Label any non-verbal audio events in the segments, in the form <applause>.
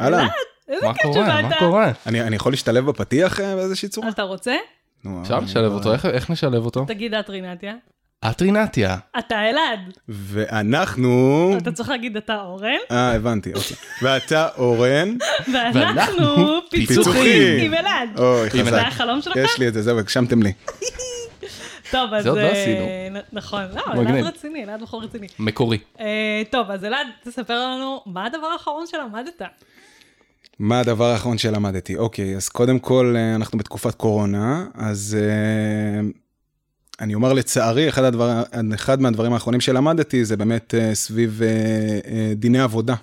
אהלן, איזה כיף קורה? מה שבאת. קורה? אני אני יכול להשתלב בפתיח אה, באיזושהי צורה? אתה רוצה? אפשר לשלב אותו, איך- נשלב אותו? תגיד את רינתיה. את רינתיה. אתה אלעד. ואנחנו... אתה צריך להגיד אתה אורן, אה, הבנתי, אוקיי. ואתה אורן. ואנחנו פיצוחים. עם אלעד. אוי, חזק. זה החלום שלך? יש לי את זה, זהו, הגשמתם לי. טוב, אז... זה עוד לא אה, עשינו. נכון, לא. אלעד רציני, אלעד בחור רציני. מקורי. אה, טוב, אז אלעד, תספר לנו, מה הדבר האחרון שלמדת? מה הדבר האחרון שלמדתי? אוקיי, אז קודם כל, אה, אנחנו בתקופת קורונה, אז אני אומר לצערי, אחד, הדבר, אחד מהדברים האחרונים שלמדתי זה באמת סביב דיני עבודה.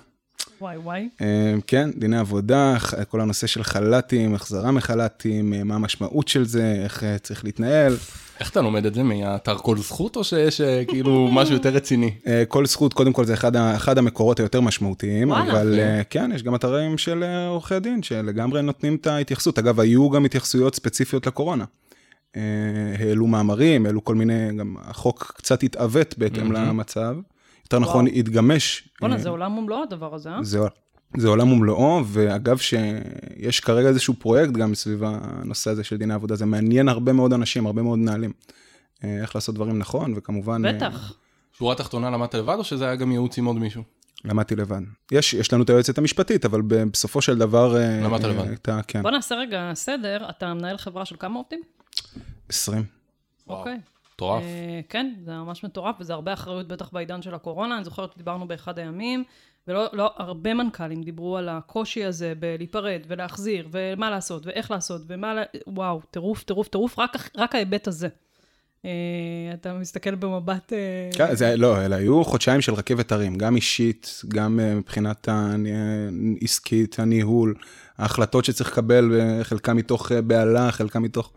וואי וואי. אה, כן, דיני עבודה, כל הנושא של חל"תים, החזרה מחל"תים, אה, מה המשמעות של זה, איך אה, צריך להתנהל. איך אתה לומד את זה? מהאתר כל זכות, או שיש אה, כאילו <laughs> משהו יותר רציני? כל זכות, קודם כל, זה אחד, אחד המקורות היותר משמעותיים, וואלה. אבל כן, יש גם אתרים של עורכי דין שלגמרי נותנים את ההתייחסות. אגב, היו גם התייחסויות ספציפיות לקורונה. העלו מאמרים, העלו כל מיני, גם החוק קצת התעוות בהתאם. למצב. יותר נכון, וואו. התגמש. בואנה, אה, זה עולם ומלואו הדבר הזה, אה? זה, זה עולם ומלואו, ואגב שיש כרגע איזשהו פרויקט גם סביב הנושא הזה של דיני עבודה, זה מעניין הרבה מאוד אנשים, הרבה מאוד מנהלים. אה, איך לעשות דברים נכון, וכמובן... אה, בטח. שורה תחתונה למדת לבד, או שזה היה גם ייעוץ עם עוד מישהו? למדתי לבד. יש, יש לנו את היועצת המשפטית, אבל בסופו של דבר... למדת אה, לבד. הייתה, כן, בוא נעשה רגע סדר, אתה מנהל חברה של כמה עובדים? 20. וואו, אוקיי. מטורף. אה, כן, זה ממש מטורף, וזה הרבה אחריות בטח בעידן של הקורונה. אני זוכרת שדיברנו באחד הימים, ולא לא, הרבה מנכ"לים דיברו על הקושי הזה בלהיפרד ולהחזיר, ומה לעשות, ואיך לעשות, ומה... ל- וואו, טירוף, טירוף, טירוף, רק, רק ההיבט הזה. אה, אתה מסתכל במבט... אה, כן, זה, לא, אלה היו חודשיים של רכבת הרים, גם אישית, גם מבחינת העסקית, הניהול, ההחלטות שצריך לקבל, חלקם מתוך בהלה, חלקם מתוך...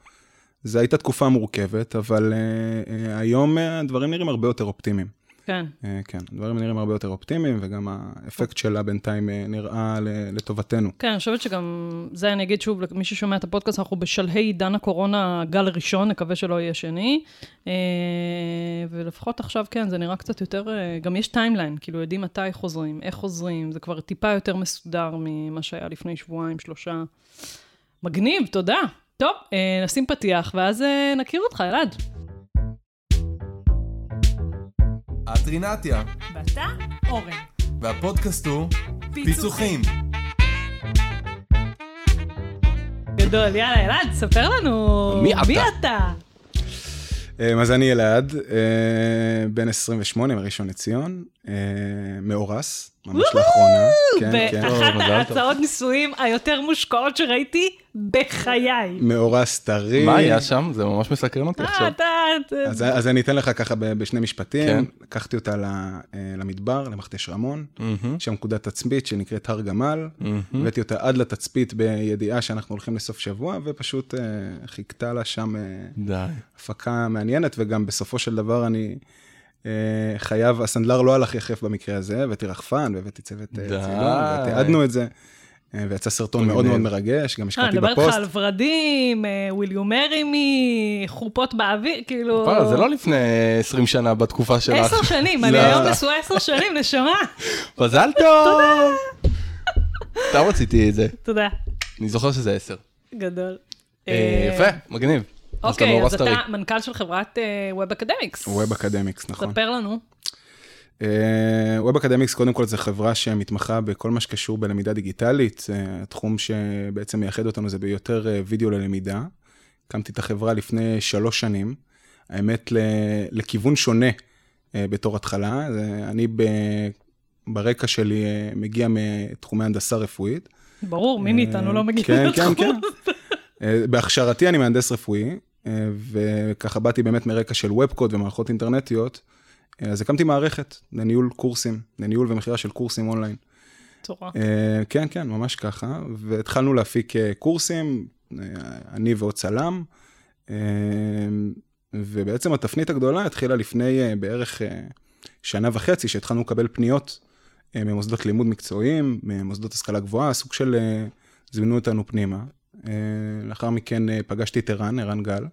זו הייתה תקופה מורכבת, אבל אה, אה, היום אה, הדברים נראים הרבה יותר אופטימיים. כן. אה, כן, הדברים נראים הרבה יותר אופטימיים, וגם האפקט שלה בינתיים אה, נראה לטובתנו. כן, אני חושבת שגם, זה אני אגיד שוב, למי ששומע את הפודקאסט, אנחנו בשלהי עידן הקורונה, גל ראשון, נקווה שלא יהיה שני. אה, ולפחות עכשיו, כן, זה נראה קצת יותר, אה, גם יש timeline, כאילו יודעים מתי חוזרים, איך חוזרים, זה כבר טיפה יותר מסודר ממה שהיה לפני שבועיים, שלושה. מגניב, תודה. טוב, אה, נשים פתיח, ואז אה, נכיר אותך, אלעד. את רינתיה, ואתה, אורן. והפודקאסט הוא פיצוחים. גדול, יאללה, אלעד, ספר לנו. מי אתה? מי אתה? אה, אז אני אלעד, בן 28 מראשון לציון, מאורס, ממש לאחרונה. כן, כן. טוב. ההצעות נישואים היותר מושקעות שראיתי בחיי. מאורס טרי. מה היה שם? זה ממש מסקרן אותי אה, עכשיו. אז, אז אני אתן לך ככה בשני משפטים. כן. לקחתי אותה אה, למדבר, למכתש רמון, שם נקודת תצפית שנקראת הר גמל. הבאתי אותה עד לתצפית בידיעה שאנחנו הולכים לסוף שבוע, ופשוט אה, חיכתה לה שם. הפקה מעניינת, וגם בסופו של דבר אני חייב, הסנדלר לא הלך יחף במקרה הזה, הבאתי רחפן והבאתי צוות אה. צילום, ותיעדנו את זה. אה, ויצא סרטון מאוד מאוד. מרגש, גם אה, השקעתי אני מדברת בפוסט. איתך על ורדים, will you marry me, חופות באוויר, כאילו... וואלה, זה לא לפני 20 שנה בתקופה שלך. עשר שנים, אני לא. היום נשואה עשר שנים, נשמה. מזל טוב! סתם רציתי את זה. תודה. אני זוכר שזה 10. גדול. אה, אה, יפה, מגניב. אוקיי, אז. אתה מנכ"ל של חברת ווב אקדמיקס. ווב אקדמיקס, נכון. ספר לנו. ווב אקדמיקס קודם כל זה חברה שמתמחה בכל מה שקשור בלמידה דיגיטלית, אה, התחום שבעצם מייחד אותנו זה ביותר אה, וידאו ללמידה. הקמתי את החברה לפני שלוש שנים, האמת לכיוון שונה אה, בתור התחלה, אני ב- ברקע שלי אה, מגיע מתחומי הנדסה רפואית. ברור, מי מאיתנו לא מגיע כן, לתחום. כן, כן. אה, בהכשרתי אני מהנדס רפואי, אה, וככה באתי באמת מרקע של ובקוד ומערכות אינטרנטיות, אה, אז הקמתי מערכת לניהול קורסים, לניהול ומכירה של קורסים אונליין. צורה. אה, כן, כן, ממש ככה, והתחלנו להפיק אה, קורסים, אני ועוד צלם, ובעצם התפנית הגדולה התחילה לפני בערך שנה וחצי, שהתחלנו לקבל פניות ממוסדות לימוד מקצועיים, ממוסדות השכלה גבוהה, סוג של זימנו אותנו פנימה. אה, לאחר מכן אה, פגשתי את ערן, ערן גל.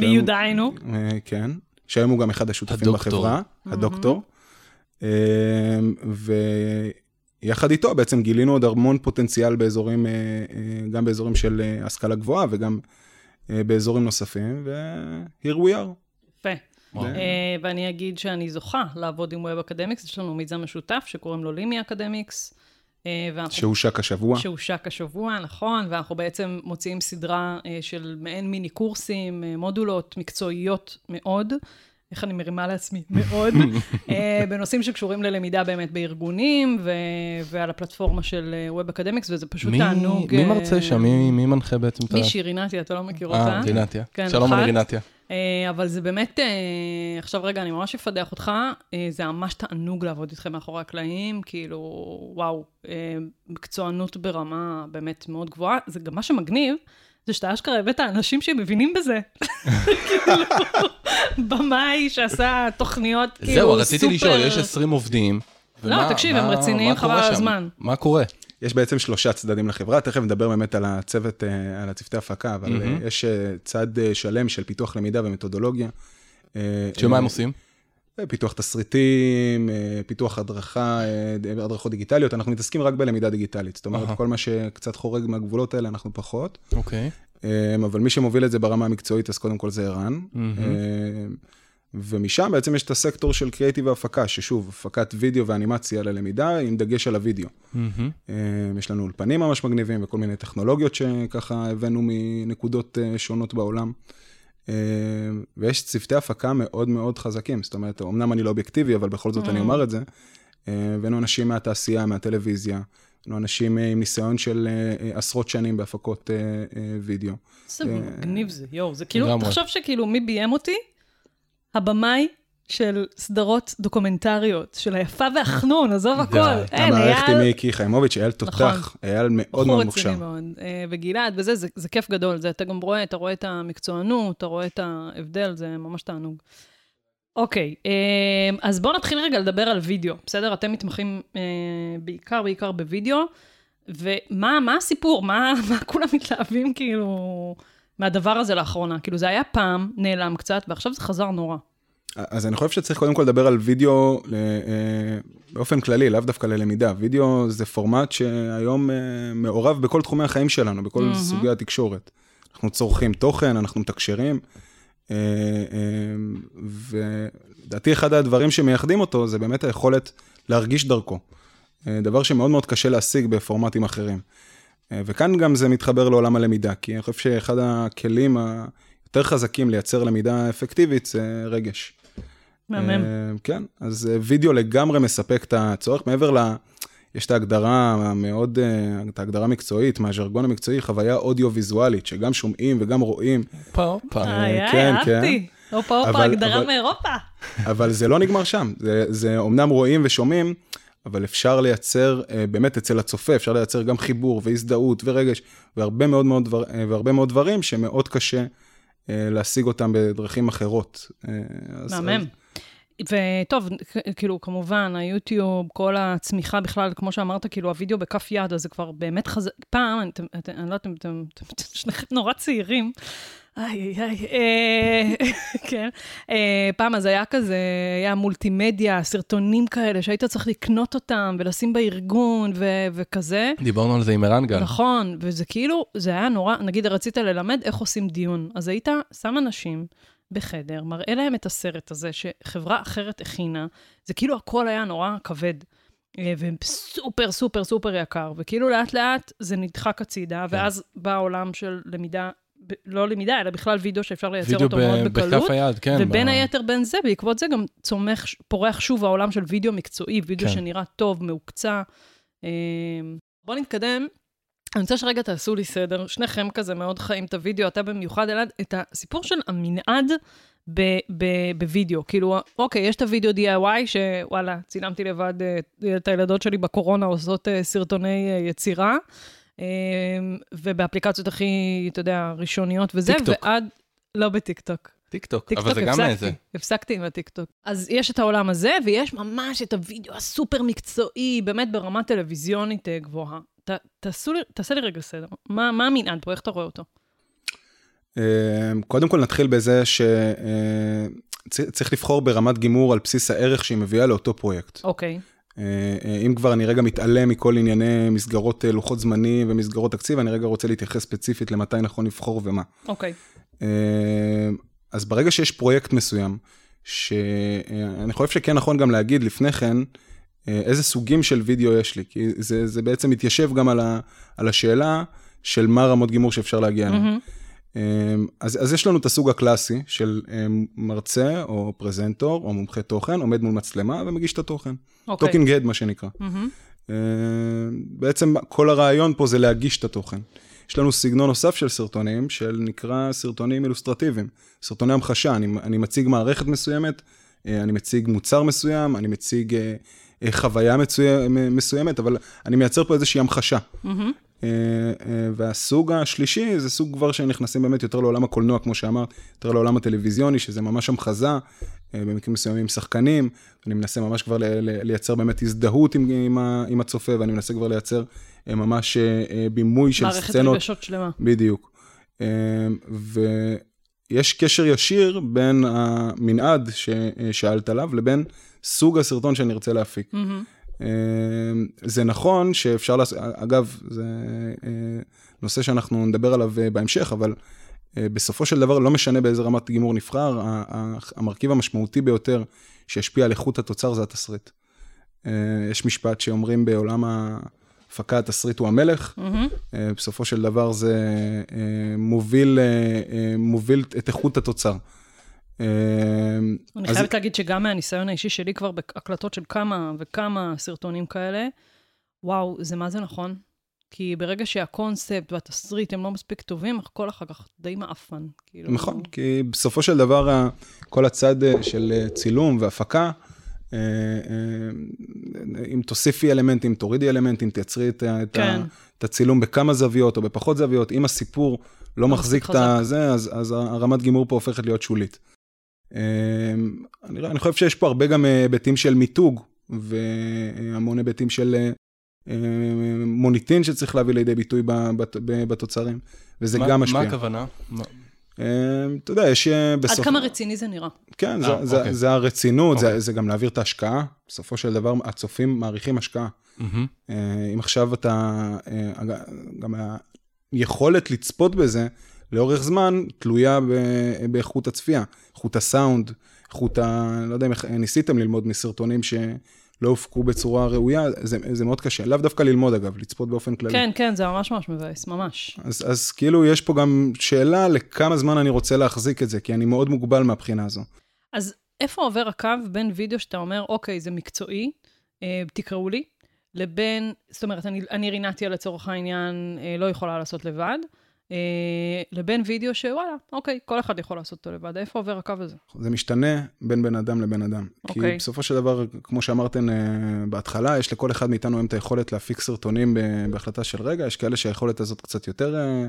מיודענו. אה, כן, שהיום הוא גם אחד השותפים הדוקטור. בחברה, הדוקטור. אה, יחד איתו בעצם גילינו עוד המון פוטנציאל באזורים, גם באזורים של השכלה גבוהה וגם באזורים נוספים, ו-here we are. יפה. ואני אגיד שאני זוכה לעבוד עם Web Academics, יש לנו מיזם משותף שקוראים לו לימי אקדמיקס. שהושק השבוע. שהושק השבוע, נכון, ואנחנו בעצם מוציאים סדרה אה, של מעין מיני קורסים, אה, מודולות מקצועיות מאוד. איך אני מרימה לעצמי? <laughs> מאוד. אה, בנושאים שקשורים ללמידה באמת בארגונים, ו- ועל הפלטפורמה של אה, Web Academics, וזה פשוט מי- תענוג. מי אה, מרצה שם? מי מי מנחה בעצם את ה... מישהי רינתי, אתה לא מכיר אותה? אה, רינתיה. כן, שלום. על רינתיה. אה, אבל זה באמת, אה, עכשיו רגע, אני ממש אפדח אותך, אה, זה ממש תענוג לעבוד איתכם מאחורי הקלעים, כאילו, וואו, מקצוענות ברמה באמת מאוד גבוהה. זה גם מה שמגניב, זה שאתה אשכרה הבאת אנשים שמבינים בזה. כאילו, במאי שעשה תוכניות, כאילו, זהו, סופר... רציתי לשאול, יש 20 עובדים. לא, תקשיב, הם רציניים, חבל על? הזמן. מה קורה? יש בעצם שלושה צדדים לחברה, תכף נדבר באמת על הצוות, אה, על הצוותי הפקה, אבל. אה, יש אה, צד שלם של פיתוח למידה ומתודולוגיה. שמה הם עושים? פיתוח תסריטים, פיתוח הדרכה, הדרכות דיגיטליות, אנחנו מתעסקים רק בלמידה דיגיטלית. זאת אומרת, אהה. כל מה שקצת חורג מהגבולות האלה, אנחנו פחות. אוקיי. אה, אבל מי שמוביל את זה ברמה המקצועית, אז קודם כל זה ערן. מהמם. ומשם בעצם יש את הסקטור של קריאיטיב והפקה, ששוב, הפקת וידאו ואנימציה ללמידה, עם דגש על הוידאו. אה, יש לנו אולפנים ממש מגניבים וכל מיני טכנולוגיות שככה הבאנו מנקודות אה, שונות בעולם. אה, ויש צוותי הפקה מאוד מאוד חזקים, זאת אומרת, אמנם אני לא אובייקטיבי, אבל בכל זאת אני אומר את זה. הבאנו אנשים מהתעשייה, מהטלוויזיה, הבאנו אנשים עם ניסיון של עשרות שנים בהפקות וידאו. איזה מגניב זה, יואו, זה כאילו. תחשוב שכאילו מי ביים אותי? הבמאי של סדרות דוקומנטריות, של היפה והחנון, עזוב הכל. אין, המערכת עם אייל, מיקי חיימוביץ', אייל תותח, נכון. אייל מאוד בחור מאוד רציני מוכשר. מאוד. אה, וגלעד וזה, זה, זה כיף גדול, זה אתה גם רואה, אתה רואה את המקצוענות, אתה רואה את ההבדל, זה ממש תענוג. אוקיי, אה, אז בואו נתחיל רגע לדבר על וידאו, בסדר? אתם מתמחים אה, בעיקר, בעיקר בוידאו, ומה מה הסיפור? מה, מה כולם מתלהבים כאילו מהדבר הזה לאחרונה? כאילו זה היה פעם, נעלם קצת, ועכשיו זה חזר נורא. אז אני חושב שצריך קודם כל לדבר על וידאו אה, באופן כללי, לאו דווקא ללמידה. וידאו זה פורמט שהיום אה, מעורב בכל תחומי החיים שלנו, בכל מהמם. סוגי התקשורת. אנחנו צורכים תוכן, אנחנו מתקשרים, אה, אה, ולדעתי אחד הדברים שמייחדים אותו זה באמת היכולת להרגיש דרכו. אה, דבר שמאוד מאוד קשה להשיג בפורמטים אחרים. אה, וכאן גם זה מתחבר לעולם הלמידה, כי אני חושב שאחד הכלים היותר חזקים לייצר למידה אפקטיבית זה רגש. מהמם. אה, כן, אז אה, וידאו לגמרי מספק את הצורך, מעבר ל... יש את ההגדרה המאוד, את ההגדרה המקצועית, מהז'רגון המקצועי, חוויה אודיו-ויזואלית, שגם שומעים וגם רואים, הופה, הופה. איי, איי, כן, אהבתי. הופה, הופה, הגדרה מאירופה. אבל זה לא נגמר שם. זה, זה אומנם רואים ושומעים, אבל אפשר לייצר, אה, באמת אצל הצופה, אפשר לייצר גם חיבור והזדהות ורגש, והרבה מאוד, מאוד, דבר, אה, והרבה מאוד דברים שמאוד קשה אה, להשיג אותם בדרכים אחרות. מהמם. וטוב, כאילו, כמובן, היוטיוב, כל הצמיחה בכלל, כמו שאמרת, כאילו, הוידאו בכף יד, אז זה כבר באמת חזק. פעם, אני לא יודעת אם אתם, אתם נורא צעירים. איי, איי, איי, אה, <laughs> כן. אה, פעם אז היה כזה, היה מולטימדיה, סרטונים כאלה, שהיית צריך לקנות אותם ולשים בארגון ו- וכזה. דיברנו על זה עם ערן גל. נכון, וזה כאילו, זה היה נורא, נגיד רצית ללמד איך עושים דיון, אז היית שם אנשים בחדר, מראה להם את הסרט הזה שחברה אחרת הכינה, זה כאילו הכל היה נורא כבד. אה, וסופר סופר סופר יקר, וכאילו לאט לאט זה נדחק הצידה, כן. ואז בא העולם של למידה, ב- לא למידה, אלא בכלל וידאו שאפשר לייצר וידאו אותו מאוד ב- בקלות. בכף היד, כן. ובין ב- היתר בין זה, בעקבות זה גם צומח, פורח שוב העולם של וידאו מקצועי, וידאו כן. שנראה טוב, מהוקצע. אה, בואו נתקדם. אני רוצה שרגע תעשו לי סדר, שניכם כזה מאוד חיים את הוידאו, אתה במיוחד, אלעד, את הסיפור של המנעד ב- ב- בווידאו. כאילו, אוקיי, יש את הוידאו DIY, שוואלה, צילמתי לבד אה, את הילדות שלי בקורונה עושות אה, סרטוני אה, יצירה, ובאפליקציות הכי, אתה יודע, ראשוניות וזה, טיקטוק. ועד... לא בטיקטוק. טיקטוק, אבל זה גם איזה. הפסקתי עם הטיקטוק. אז יש את העולם הזה, ויש ממש את הוידאו הסופר מקצועי, באמת ברמה טלוויזיונית אה, גבוהה. ת, תעשו לי, תעשה לי רגע סדר. מה, מה המנעד פה? איך אתה רואה אותו? אה, קודם כל נתחיל בזה שצריך לבחור ברמת גימור על בסיס הערך שהיא מביאה לאותו פרויקט. אוקיי. אה, אה, אם כבר אני רגע מתעלם מכל ענייני מסגרות אה, לוחות זמנים ומסגרות תקציב, אני רגע רוצה להתייחס ספציפית למתי נכון לבחור ומה. אוקיי. אה, אז ברגע שיש פרויקט מסוים, שאני חושב שכן נכון גם להגיד לפני כן, אה, איזה סוגים של וידאו יש לי, כי זה, זה בעצם מתיישב גם על, ה, על השאלה של מה רמות גימור שאפשר להגיע אליהן. מהמם. אמ, אז, אז יש לנו את הסוג הקלאסי של אמ, מרצה או פרזנטור או מומחה תוכן, עומד מול מצלמה ומגיש את התוכן. אוקיי. talking head מה שנקרא. אמ, בעצם כל הרעיון פה זה להגיש את התוכן. יש לנו סגנון נוסף של סרטונים, של נקרא סרטונים אילוסטרטיביים, סרטוני המחשה, אני, אני מציג מערכת מסוימת, אה, אני מציג מוצר מסוים, אני מציג אה, אה, חוויה מצוי, מסוימת, אבל אני מייצר פה איזושהי המחשה. מהמם. אה, אה, והסוג השלישי זה סוג כבר שנכנסים באמת יותר לעולם הקולנוע, כמו שאמרת, יותר לעולם הטלוויזיוני, שזה ממש המחזה, אה, במקרים מסוימים שחקנים, אני מנסה ממש כבר לייצר באמת הזדהות עם, עם, עם הצופה, ואני מנסה כבר לייצר ממש בימוי של מערכת סצנות. רגשות שלמה. בדיוק. ויש קשר ישיר בין המנעד ששאלת עליו לבין סוג הסרטון שאני ארצה להפיק. מהמם. אה, זה נכון שאפשר לעשות, אגב, זה אה, נושא שאנחנו נדבר עליו אה, בהמשך, אבל אה, בסופו של דבר לא משנה באיזה רמת גימור נבחר, המרכיב המשמעותי ביותר שישפיע על איכות התוצר זה התסריט. יש משפט שאומרים בעולם ההפקה, התסריט הוא המלך. אה, בסופו של דבר זה מוביל, מוביל את איכות התוצר. אה, אני חייבת להגיד שגם מהניסיון האישי שלי כבר בהקלטות של כמה וכמה סרטונים כאלה, וואו, זה מה זה נכון. כי ברגע שהקונספט והתסריט הם לא מספיק טובים, הכל אחר כך די מעפן. כאילו, נכון, כי בסופו של דבר כל הצד אה, של אה, צילום והפקה, אה, אם תוסיפי אלמנטים, תורידי אלמנטים, תייצרי את, כן. את הצילום בכמה זוויות או בפחות זוויות, אם הסיפור לא מחזיק את. הזה, אז, אז הרמת גימור פה הופכת להיות שולית. אה, אני, אני חושב שיש פה הרבה גם אה, היבטים של מיתוג, והמון היבטים של אה, אה, מוניטין שצריך להביא לידי ביטוי בתוצרים, וזה מה- גם משפיע. מה הכוונה? אה, אתה יודע, יש אה, עד בסוף... כמה רציני זה נראה. כן, זה, זה, אוקיי. זה הרצינות, זה, אוקיי. זה גם להעביר את ההשקעה. בסופו של דבר, הצופים מעריכים השקעה. אה, אם עכשיו אתה, גם היכולת לצפות בזה לאורך זמן תלויה ב- באיכות הצפייה, איכות הסאונד, איכות ה... לא יודע אם ניסיתם ללמוד מסרטונים שלא הופקו בצורה ראויה, זה, זה מאוד קשה. לאו דווקא ללמוד אגב, לצפות באופן כללי. כן, כן, זה ממש ממש מבאס, ממש. אז, אז כאילו יש פה גם שאלה לכמה זמן אני רוצה להחזיק את זה, כי אני מאוד מוגבל מהבחינה הזו. אז איפה עובר הקו בין וידאו שאתה אומר, אוקיי, זה מקצועי, אה, תקראו לי, לבין, זאת אומרת, אני, אני רינתיה לצורך העניין, אה, לא יכולה לעשות לבד, לבין וידאו שוואלה, אוקיי, כל אחד יכול לעשות אותו לבד. איפה עובר הקו הזה? זה משתנה בין בן אדם לבן אדם. כי אוקיי. בסופו של דבר, כמו שאמרתם אה, בהתחלה, יש לכל אחד מאיתנו היום את היכולת להפיק סרטונים בהחלטה של רגע, יש כאלה שהיכולת הזאת קצת יותר אה,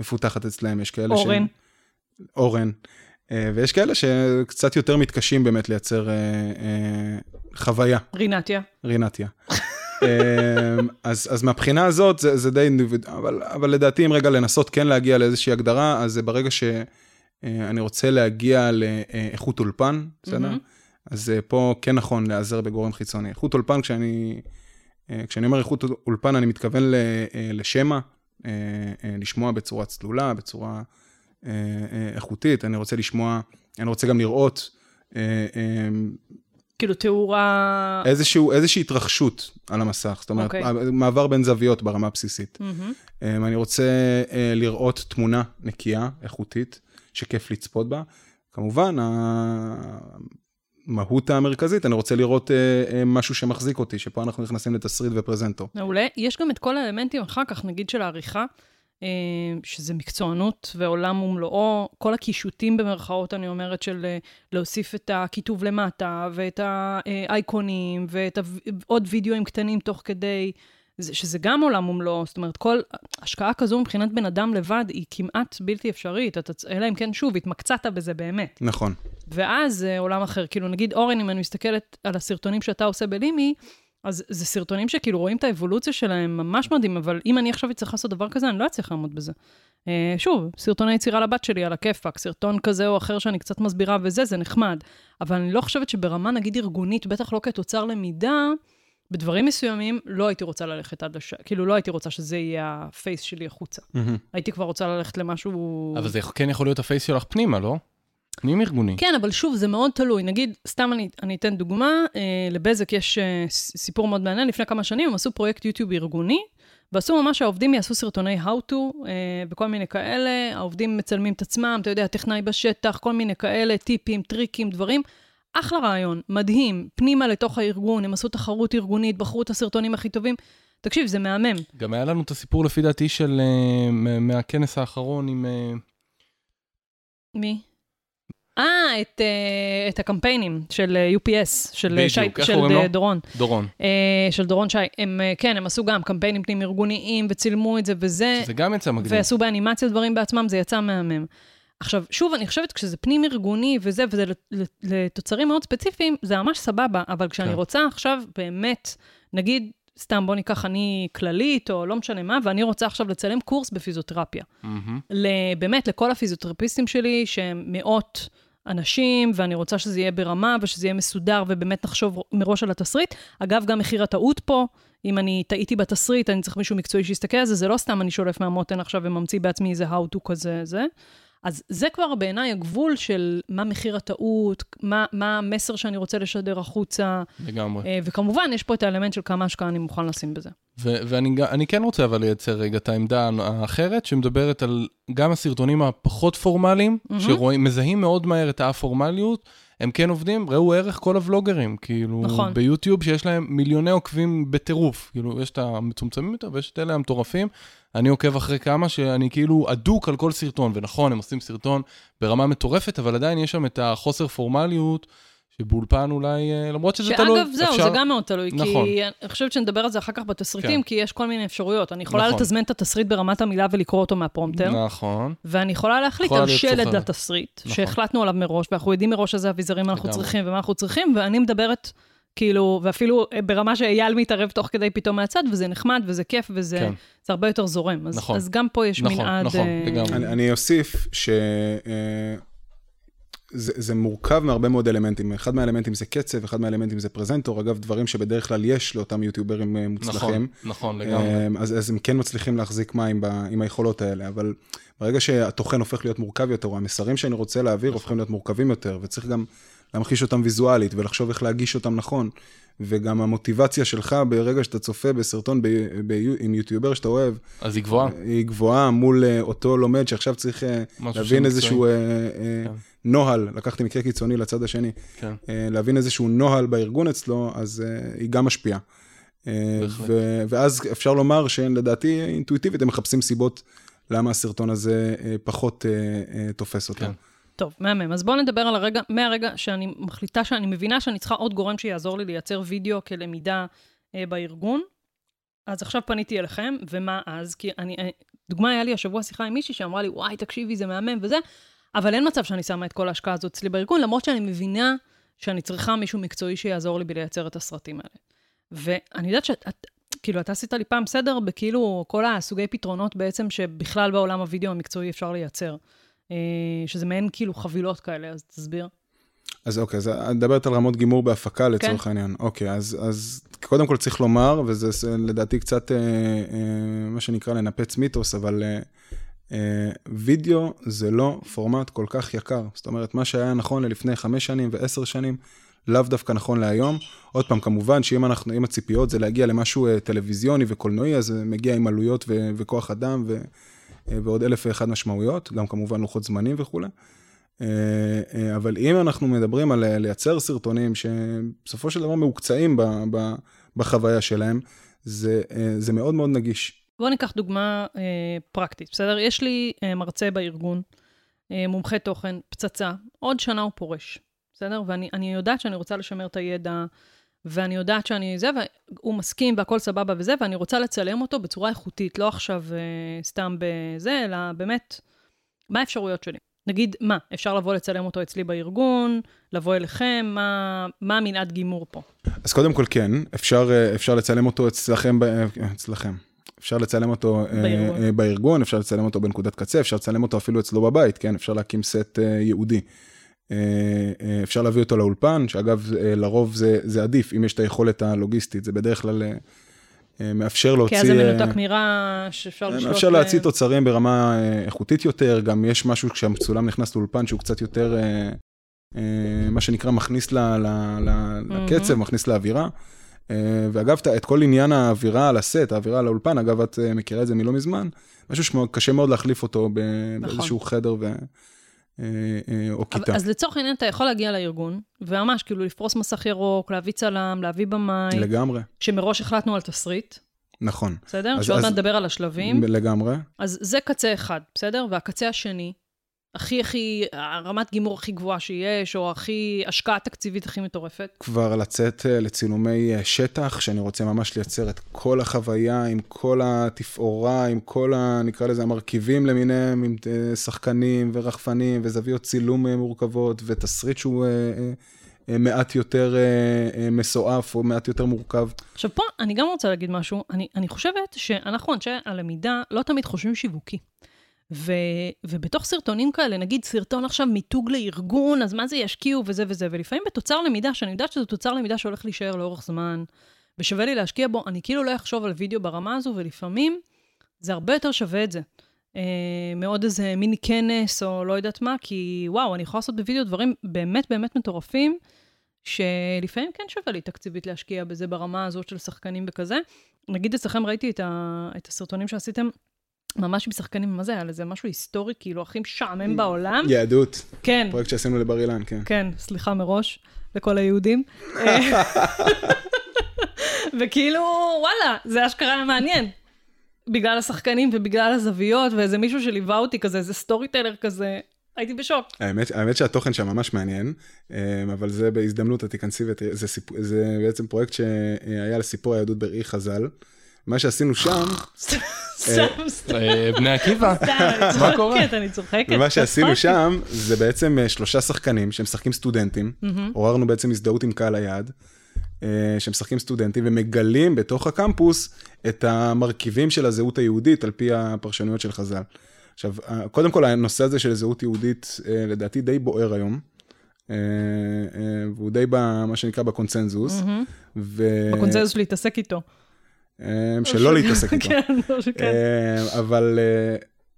מפותחת אצלהם, יש כאלה אורן. ש... אורן. אה, ויש כאלה שקצת יותר מתקשים באמת לייצר אה, אה, חוויה, רינתיה. רינתיה. אה, אז, אז מהבחינה הזאת זה, זה די אינדיבידואל, אבל, אבל לדעתי אם רגע לנסות כן להגיע לאיזושהי הגדרה, אז זה ברגע שאני רוצה להגיע לאיכות אולפן, בסדר? מהמם. אז אה, פה כן נכון להיעזר בגורם חיצוני. איכות אולפן, כשאני, אה, כשאני אומר איכות אולפן, אני מתכוון אה, לשמע, אה, אה, לשמוע בצורה צלולה, בצורה אה, אה, איכותית, אני רוצה לשמוע, אני רוצה גם לראות אה, אה, כאילו, תאורה... איזשהו, איזושהי התרחשות על המסך, זאת אומרת, אוקיי. okay. מעבר בין זוויות ברמה הבסיסית. Um, אני רוצה uh, לראות תמונה נקייה, איכותית, שכיף לצפות בה. כמובן, המהות המרכזית, אני רוצה לראות uh, משהו שמחזיק אותי, שפה אנחנו נכנסים לתסריט ופרזנטור. מעולה. יש גם את כל האלמנטים אחר כך, נגיד של העריכה, אה, שזה מקצוענות ועולם ומלואו, כל הקישוטים במרכאות, אני אומרת, של אה, להוסיף את הכיתוב למטה, ואת האייקונים, ואת עוד וידאוים קטנים תוך כדי, זה- שזה גם עולם ומלואו, זאת אומרת, כל השקעה כזו מבחינת בן אדם לבד היא כמעט בלתי אפשרית, אתה, אלא אם כן, שוב, התמקצעת בזה באמת. נכון. ואז זה עולם אחר. כאילו, נגיד, אורן, אם אני מסתכלת על הסרטונים שאתה עושה בלימי, אז זה סרטונים שכאילו רואים את האבולוציה שלהם ממש מדהים, אבל אם אני עכשיו אצטרך לעשות דבר כזה, אני לא אצליח לעמוד בזה. אה, שוב, סרטוני יצירה לבת שלי על הכיפאק, סרטון כזה או אחר שאני קצת מסבירה וזה, זה נחמד. אבל אני לא חושבת שברמה, נגיד, ארגונית, בטח לא כתוצר למידה, בדברים מסוימים לא הייתי רוצה ללכת עד לשם, כאילו לא הייתי רוצה שזה יהיה ה-face שלי החוצה. מהמם. הייתי כבר רוצה ללכת למשהו... אבל זה כן יכול להיות ה-face שלך פנימה, לא? פנים ארגוני. כן, אבל שוב, זה מאוד תלוי. נגיד, סתם אני, אני אתן דוגמה, אה, לבזק יש אה, סיפור מאוד מעניין, לפני כמה שנים הם עשו פרויקט יוטיוב ארגוני, ועשו ממש שהעובדים יעשו סרטוני How to אה, וכל מיני כאלה, העובדים מצלמים את עצמם, אתה יודע, טכנאי בשטח, כל מיני כאלה, טיפים, טריקים, דברים. אחלה רעיון, מדהים, פנימה לתוך הארגון, הם עשו תחרות ארגונית, בחרו את הסרטונים הכי טובים. תקשיב, זה מהמם. גם היה לנו את הסיפור לפי דעתי של, מה- מהכנס האחרון עם... אה, מי? אה, את, אה, את הקמפיינים של אה, UPS, של, אה, בדיוק, שי, של לו? דורון. דורון. אה, של דורון שי. הם, כן, הם עשו גם קמפיינים פנים ארגוניים וצילמו את זה וזה, זה גם יצא מגניב. ועשו באנימציה דברים בעצמם, זה יצא מהמם. עכשיו, שוב, אני חושבת, כשזה פנים ארגוני וזה, וזה לת- לת- לתוצרים מאוד ספציפיים, זה ממש סבבה, אבל כשאני כן. רוצה עכשיו באמת, נגיד, סתם בוא ניקח אני כללית, או לא משנה מה, ואני רוצה עכשיו לצלם קורס בפיזיותרפיה. ל- באמת לכל הפיזיותרפיסטים שלי, שהם מאות אנשים, ואני רוצה שזה יהיה ברמה ושזה יהיה מסודר, ובאמת נחשוב מראש על התסריט. אגב, גם מחיר הטעות פה, אם אני טעיתי בתסריט, אני צריך מישהו מקצועי שיסתכל על זה, זה לא סתם אני שולף מהמותן עכשיו וממציא בעצמי איזה how to כזה, זה. אז זה כבר בעיניי הגבול של מה מחיר הטעות, מה, מה המסר שאני רוצה לשדר החוצה, לגמרי. אה, וכמובן, יש פה את האלמנט של כמה השקעה אני מוכן לשים בזה. ו- ואני כן רוצה אבל לייצר רגע את העמדה האחרת, שמדברת על גם הסרטונים הפחות פורמליים, מהמם. שרואים, מזהים מאוד מהר את האפורמליות, הם כן עובדים, ראו ערך כל הוולוגרים, כאילו, נכון. ביוטיוב שיש להם מיליוני עוקבים בטירוף, כאילו, יש את המצומצמים יותר ויש את אלה המטורפים. אני עוקב אחרי כמה שאני כאילו אדוק על כל סרטון, ונכון, הם עושים סרטון ברמה מטורפת, אבל עדיין יש שם את החוסר פורמליות, שבאולפן אולי, אה, למרות שזה תלוי, שאגב, זהו, זה גם מאוד תלוי, נכון. כי אני חושבת שנדבר על זה אחר כך בתסריטים, כן. כי יש כל מיני אפשרויות. אני יכולה נכון. לתזמן את התסריט ברמת המילה ולקרוא אותו מהפרומטר, נכון. ואני יכולה להחליט יכולה על שלד. לתסריט, נכון. שהחלטנו עליו מראש, ואנחנו יודעים מראש איזה אביזרים אנחנו. צריכים ומה אנחנו צריכים, ואני מדברת, כאילו, ואפילו אה, ברמה שאייל מתערב תוך כדי פתאום מהצד, וזה נחמד, וזה כיף, וזה כן. זה הרבה יותר זורם. אז, נכון. אז גם פה יש נכון, מנעד... נכון, אה, לגמרי. אני, אני אוסיף ש... אה, זה, זה מורכב מהרבה מאוד אלמנטים. אחד מהאלמנטים זה קצב, אחד מהאלמנטים זה פרזנטור. אגב, דברים שבדרך כלל יש לאותם יוטיוברים אה, מוצלחים. נכון, נכון, לגמרי. אמ, אז, אז הם כן מצליחים להחזיק מים ב, עם היכולות האלה, אבל ברגע שהתוכן הופך להיות מורכב יותר, או המסרים שאני רוצה להעביר הופכים להיות מורכבים יותר, וצריך גם להמחיש אותם ויזואלית, ולחשוב איך להגיש אותם נכון, וגם המוטיבציה שלך ברגע שאתה צופה בסרטון ב, ב, עם יוטיובר שאתה אוהב, אז היא גבוהה. היא גבוהה מול אה, אותו לומד שעכשיו צריך אה, להבין איזשהו אה, כן. נוהל, לקחתי מקרה קיצוני לצד השני, כן. להבין איזשהו נוהל בארגון אצלו, אז היא גם משפיעה. ו- ואז אפשר לומר שלדעתי אינטואיטיבית הם מחפשים סיבות למה הסרטון הזה פחות תופס אותם. כן. טוב, מהמם. אז בואו נדבר על הרגע, מהרגע שאני מחליטה שאני מבינה שאני צריכה עוד גורם שיעזור לי לייצר וידאו כלמידה אה, בארגון. אז עכשיו פניתי אליכם, ומה אז? כי אני, אה, דוגמה, היה לי השבוע שיחה עם מישהי שאמרה לי, וואי, תקשיבי, זה מהמם וזה, אבל אין מצב שאני שמה את כל ההשקעה הזאת אצלי בארגון, למרות שאני מבינה שאני צריכה מישהו מקצועי שיעזור לי בלייצר את הסרטים האלה. ואני יודעת שאת, את, כאילו, אתה עשית לי פעם סדר בכאילו כל הסוגי פתרונות בעצם שבכלל בעולם הוידאו המקצועי אפשר לייצר. אה, שזה מעין כאילו חבילות כאלה, אז תסביר. אז אוקיי, אז את מדברת על רמות גימור בהפקה לצורך כן. העניין. אוקיי, אז, אז קודם כל צריך לומר, וזה לדעתי קצת אה, אה, מה שנקרא לנפץ מיתוס, אבל אה, אה, וידאו זה לא פורמט כל כך יקר. זאת אומרת, מה שהיה נכון ללפני חמש שנים ועשר שנים, לאו דווקא נכון להיום. עוד פעם, כמובן שאם אנחנו, אם הציפיות זה להגיע למשהו אה, טלוויזיוני וקולנועי, אז זה מגיע עם עלויות ו- וכוח אדם ו- ועוד אלף ואחד משמעויות, גם כמובן לוחות זמנים וכולי. אה, אה, אבל אם אנחנו מדברים על אה, לייצר סרטונים שבסופו של דבר מעוקצעים בחוויה שלהם, זה, אה, זה מאוד מאוד נגיש. בואו ניקח דוגמה אה, פרקטית, בסדר? יש לי אה, מרצה בארגון, אה, מומחה תוכן, פצצה, עוד שנה הוא פורש, בסדר? ואני אני יודעת שאני רוצה לשמר את הידע, ואני יודעת שאני זה, והוא מסכים והכל סבבה וזה, ואני רוצה לצלם אותו בצורה איכותית, לא עכשיו אה, סתם בזה, אלא באמת, מה האפשרויות שלי? נגיד, מה, אפשר לבוא לצלם אותו אצלי בארגון, לבוא אליכם, מה, מה המנעד גימור פה? אז קודם כל כן, אפשר, אה, אפשר לצלם אותו אצלכם, אה, אצלכם. אפשר לצלם אותו אה, בארגון. אה, בארגון, אפשר לצלם אותו בנקודת קצה, אפשר לצלם אותו אפילו אצלו בבית, כן? אפשר להקים סט אה, ייעודי. אה, אה, אפשר להביא אותו לאולפן, שאגב, אה, לרוב זה, זה עדיף, אם יש את היכולת הלוגיסטית, זה בדרך כלל מאפשר להוציא... כי אז זה מנותק מרע שאפשר לשלוט... מאפשר להוציא תוצרים ברמה איכותית יותר, גם יש משהו כשהמצולם נכנס לאולפן שהוא קצת יותר, מה שנקרא, מכניס ל, ל, ל, לקצב, מכניס לאווירה. ואגב, את- כל עניין האווירה על הסט, האווירה על האולפן, אגב, את מכירה את זה מלא מזמן, משהו שקשה מאוד להחליף אותו ב- באיזשהו חדר ו... אה, אה, או כיתה. אז לצורך העניין, אתה יכול להגיע לארגון, וממש כאילו לפרוס מסך ירוק, להביא צלם, להביא במאי, לגמרי, שמראש החלטנו על תסריט, נכון. בסדר? שעוד מעט נדבר על השלבים. לגמרי. אז זה קצה אחד, בסדר? והקצה השני, הכי הכי, הרמת גימור הכי גבוהה שיש, או הכי, השקעה תקציבית הכי מטורפת. כבר לצאת אה, לצילומי אה, שטח, שאני רוצה ממש לייצר את כל החוויה, עם כל התפאורה, עם כל ה... נקרא לזה המרכיבים למיניהם, עם אה, שחקנים ורחפנים וזוויות צילום מורכבות, ותסריט שהוא מעט יותר מסועף או מעט יותר מורכב. עכשיו פה אני גם רוצה להגיד משהו, אני, אני חושבת שאנחנו אנשי הלמידה לא תמיד חושבים שיווקי. ו, ובתוך סרטונים כאלה, נגיד סרטון עכשיו מיתוג לארגון, אז מה זה ישקיעו וזה וזה, ולפעמים בתוצר למידה, שאני יודעת שזה תוצר למידה שהולך להישאר לאורך זמן, ושווה לי להשקיע בו, אני כאילו לא אחשוב על וידאו ברמה הזו, ולפעמים זה הרבה יותר שווה את זה. אה, מעוד איזה מיני כנס או לא יודעת מה, כי וואו, אני יכולה לעשות בווידאו דברים באמת באמת מטורפים, שלפעמים כן שווה לי תקציבית להשקיע בזה ברמה הזאת של שחקנים וכזה. נגיד אצלכם ראיתי את, ה, את הסרטונים שעשיתם. ממש עם שחקנים, מה זה היה לזה? משהו היסטורי, כאילו, הכי משעמם בעולם. יהדות, כן, פרויקט שעשינו לבר אילן, כן. כן, סליחה מראש לכל היהודים. <laughs> וכאילו, וואלה, זה אשכרה היה מעניין. בגלל השחקנים ובגלל הזוויות, ואיזה מישהו שליווה אותי כזה, איזה story teller כזה, הייתי בשוק. האמת, האמת שהתוכן שם ממש מעניין, אה, אבל זה בהזדמנות, את תיכנסי ותראי, זה, סיפ... זה בעצם פרויקט שהיה לסיפור היהדות בראי חז"ל. מה שעשינו שם, סתם, סתם. אה, בני עקיבא, מה קורה? צוחקת, אני צוחקת. ומה שעשינו. שם, זה בעצם אה, שלושה שחקנים שמשחקים סטודנטים, עוררנו בעצם הזדהות עם קהל היעד, אה, שמשחקים סטודנטים ומגלים בתוך הקמפוס את המרכיבים של הזהות היהודית על פי הפרשנויות של חז"ל. עכשיו, אה, קודם כל הנושא הזה של זהות יהודית, אה, לדעתי די בוער היום. אה, אה, והוא די במה שנקרא בקונצנזוס. ו- בקונצנזוס להתעסק איתו. אה, שלא להתעסק <laughs> איתו. כן, לא. אה, אבל אה,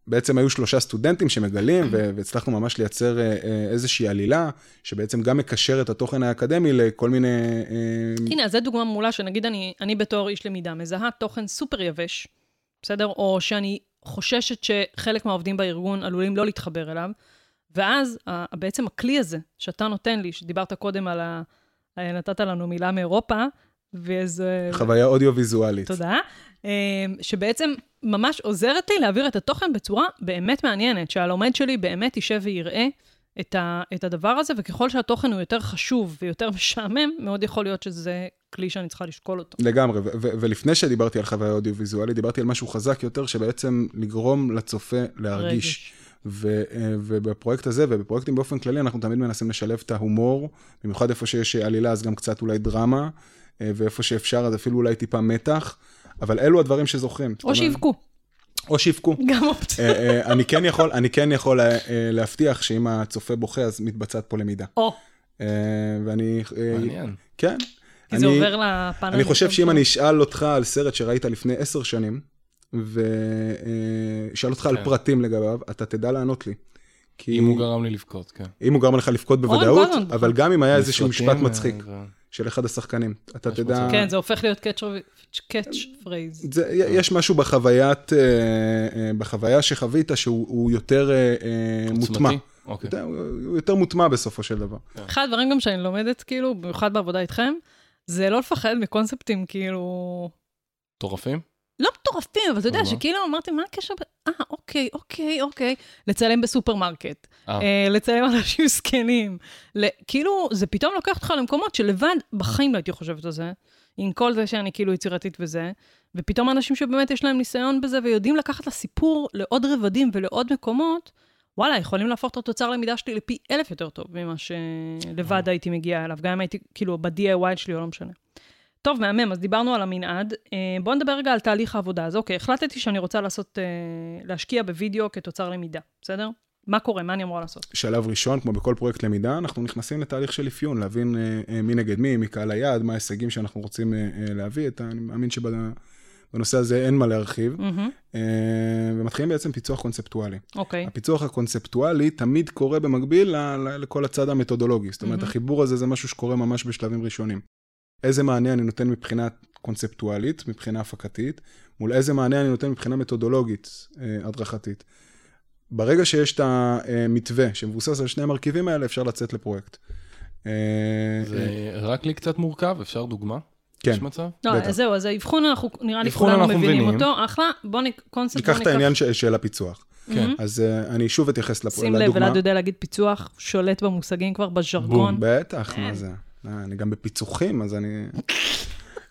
בעצם היו שלושה סטודנטים שמגלים, והצלחנו ממש לייצר אה, אה, איזושהי עלילה, שבעצם גם מקשר את התוכן האקדמי לכל מיני... אה, הנה, אז זו דוגמה מעולה, שנגיד אני, אני בתור איש למידה מזהה תוכן סופר יבש, בסדר? או שאני חוששת שחלק מהעובדים בארגון עלולים לא להתחבר אליו, ואז בעצם הכלי הזה שאתה נותן לי, שדיברת קודם על ה... נתת לנו מילה מאירופה, ואיזה... חוויה אודיו-ויזואלית. תודה. אה, שבעצם ממש עוזרת לי להעביר את התוכן בצורה באמת מעניינת, שהלומד שלי באמת יישב ויראה את, ה, את הדבר הזה, וככל שהתוכן הוא יותר חשוב ויותר <laughs> משעמם, מאוד יכול להיות שזה כלי שאני צריכה לשקול אותו. לגמרי, ו- ו- ולפני שדיברתי על חוויה אודיו-ויזואלית, דיברתי על משהו חזק יותר, שבעצם לגרום לצופה להרגיש. רגש. ו- אה, ובפרויקט הזה, ובפרויקטים באופן כללי, אנחנו תמיד מנסים לשלב את ההומור, במיוחד איפה שיש עלילה, אז גם קצת אולי דרמה, ואיפה שאפשר, אז אפילו אולי טיפה מתח, אבל אלו הדברים שזוכרים. או שיווקו, או שיווקו. גם אופציה. אה, אה, אני כן יכול, אני כן יכול אה, אה, להבטיח שאם הצופה בוכה, אז מתבצעת פה למידה. או, אה, ואני... אה, מעניין. כן. כי זה אני- עובר לפאנל. אני חושב שאם. אני אשאל אותך על סרט שראית לפני עשר שנים, ואשאל אותך על כן. פרטים לגביו, אתה תדע לענות לי. כי אם הוא גרם לי לבכות, כן. אם הוא גרם לך לבכות בוודאות, אבל גם אם היה איזשהו משפט מצחיק אה, של אחד השחקנים, אתה תדע... כן, זה הופך להיות catch phrase. זה, יש משהו בחוויית, אה, אה, בחוויה שחווית שהוא הוא יותר אה, מוטמע. אוקיי. יותר- הוא יותר מוטמע בסופו של דבר. אחד הדברים גם שאני לומדת, כאילו, במיוחד בעבודה איתכם, זה לא לפחד מקונספטים, כאילו... מטורפים? לא מטורפים, אבל אתה יודע? שכאילו אמרתי, מה הקשר? אה, אוקיי, אוקיי, אוקיי. לצלם בסופרמרקט, אה. אה, לצלם אנשים זקנים. ל- כאילו, זה פתאום לוקח אותך למקומות שלבד בחיים לא הייתי חושבת על זה, עם כל זה שאני כאילו יצירתית וזה, ופתאום אנשים שבאמת יש להם ניסיון בזה ויודעים לקחת לסיפור לעוד רבדים ולעוד מקומות, וואלה, יכולים להפוך את התוצר למידה שלי לפי אלף יותר טוב ממה שלבד הייתי מגיעה אליו, גם אם הייתי כאילו ב-DIY שלי או לא משנה. טוב, מהמם, אז דיברנו על המנעד. אה, בואו נדבר רגע על תהליך העבודה. אז אוקיי, החלטתי שאני רוצה לעשות, אה, להשקיע בווידאו כתוצר למידה, בסדר? מה קורה? מה אני אמורה לעשות? שלב ראשון, כמו בכל פרויקט למידה, אנחנו נכנסים לתהליך של אפיון, להבין אה, מי נגד מי, מי קהל היעד, מה ההישגים שאנחנו רוצים להביא. את, ה- אני מאמין שבנושא הזה אין מה להרחיב. אה, ומתחילים בעצם פיצוח קונספטואלי. אוקיי. הפיצוח הקונספטואלי תמיד קורה במקביל לכל הצד המתודולוגי. זאת אומרת, מהמם. החיבור הזה זה משהו שקורה ממש בשלבים ראשונים. איזה מענה אני נותן מבחינה קונספטואלית, מבחינה הפקתית, מול איזה מענה אני נותן מבחינה מתודולוגית, אה, הדרכתית. ברגע שיש את המתווה שמבוסס על שני המרכיבים האלה, אפשר לצאת לפרויקט. אה, אה, זה רק לי קצת מורכב, אפשר דוגמה? כן. יש מצב? לא, בטח. אז זהו, אז האבחון, אנחנו, נראה לי כולנו אנחנו מבינים מבינים. אותו. אחלה, בוא נק... קונספט, בוא ניקח ניקח... את העניין של- של הפיצוח. כן. אז אה, אני שוב אתייחס לפ- שים לב, לדוגמה. אלעד יודע להגיד פיצוח, שולט במושגים כבר, בז'רגון. בטח. מה זה? אה, אני גם בפיצוחים, אז אני...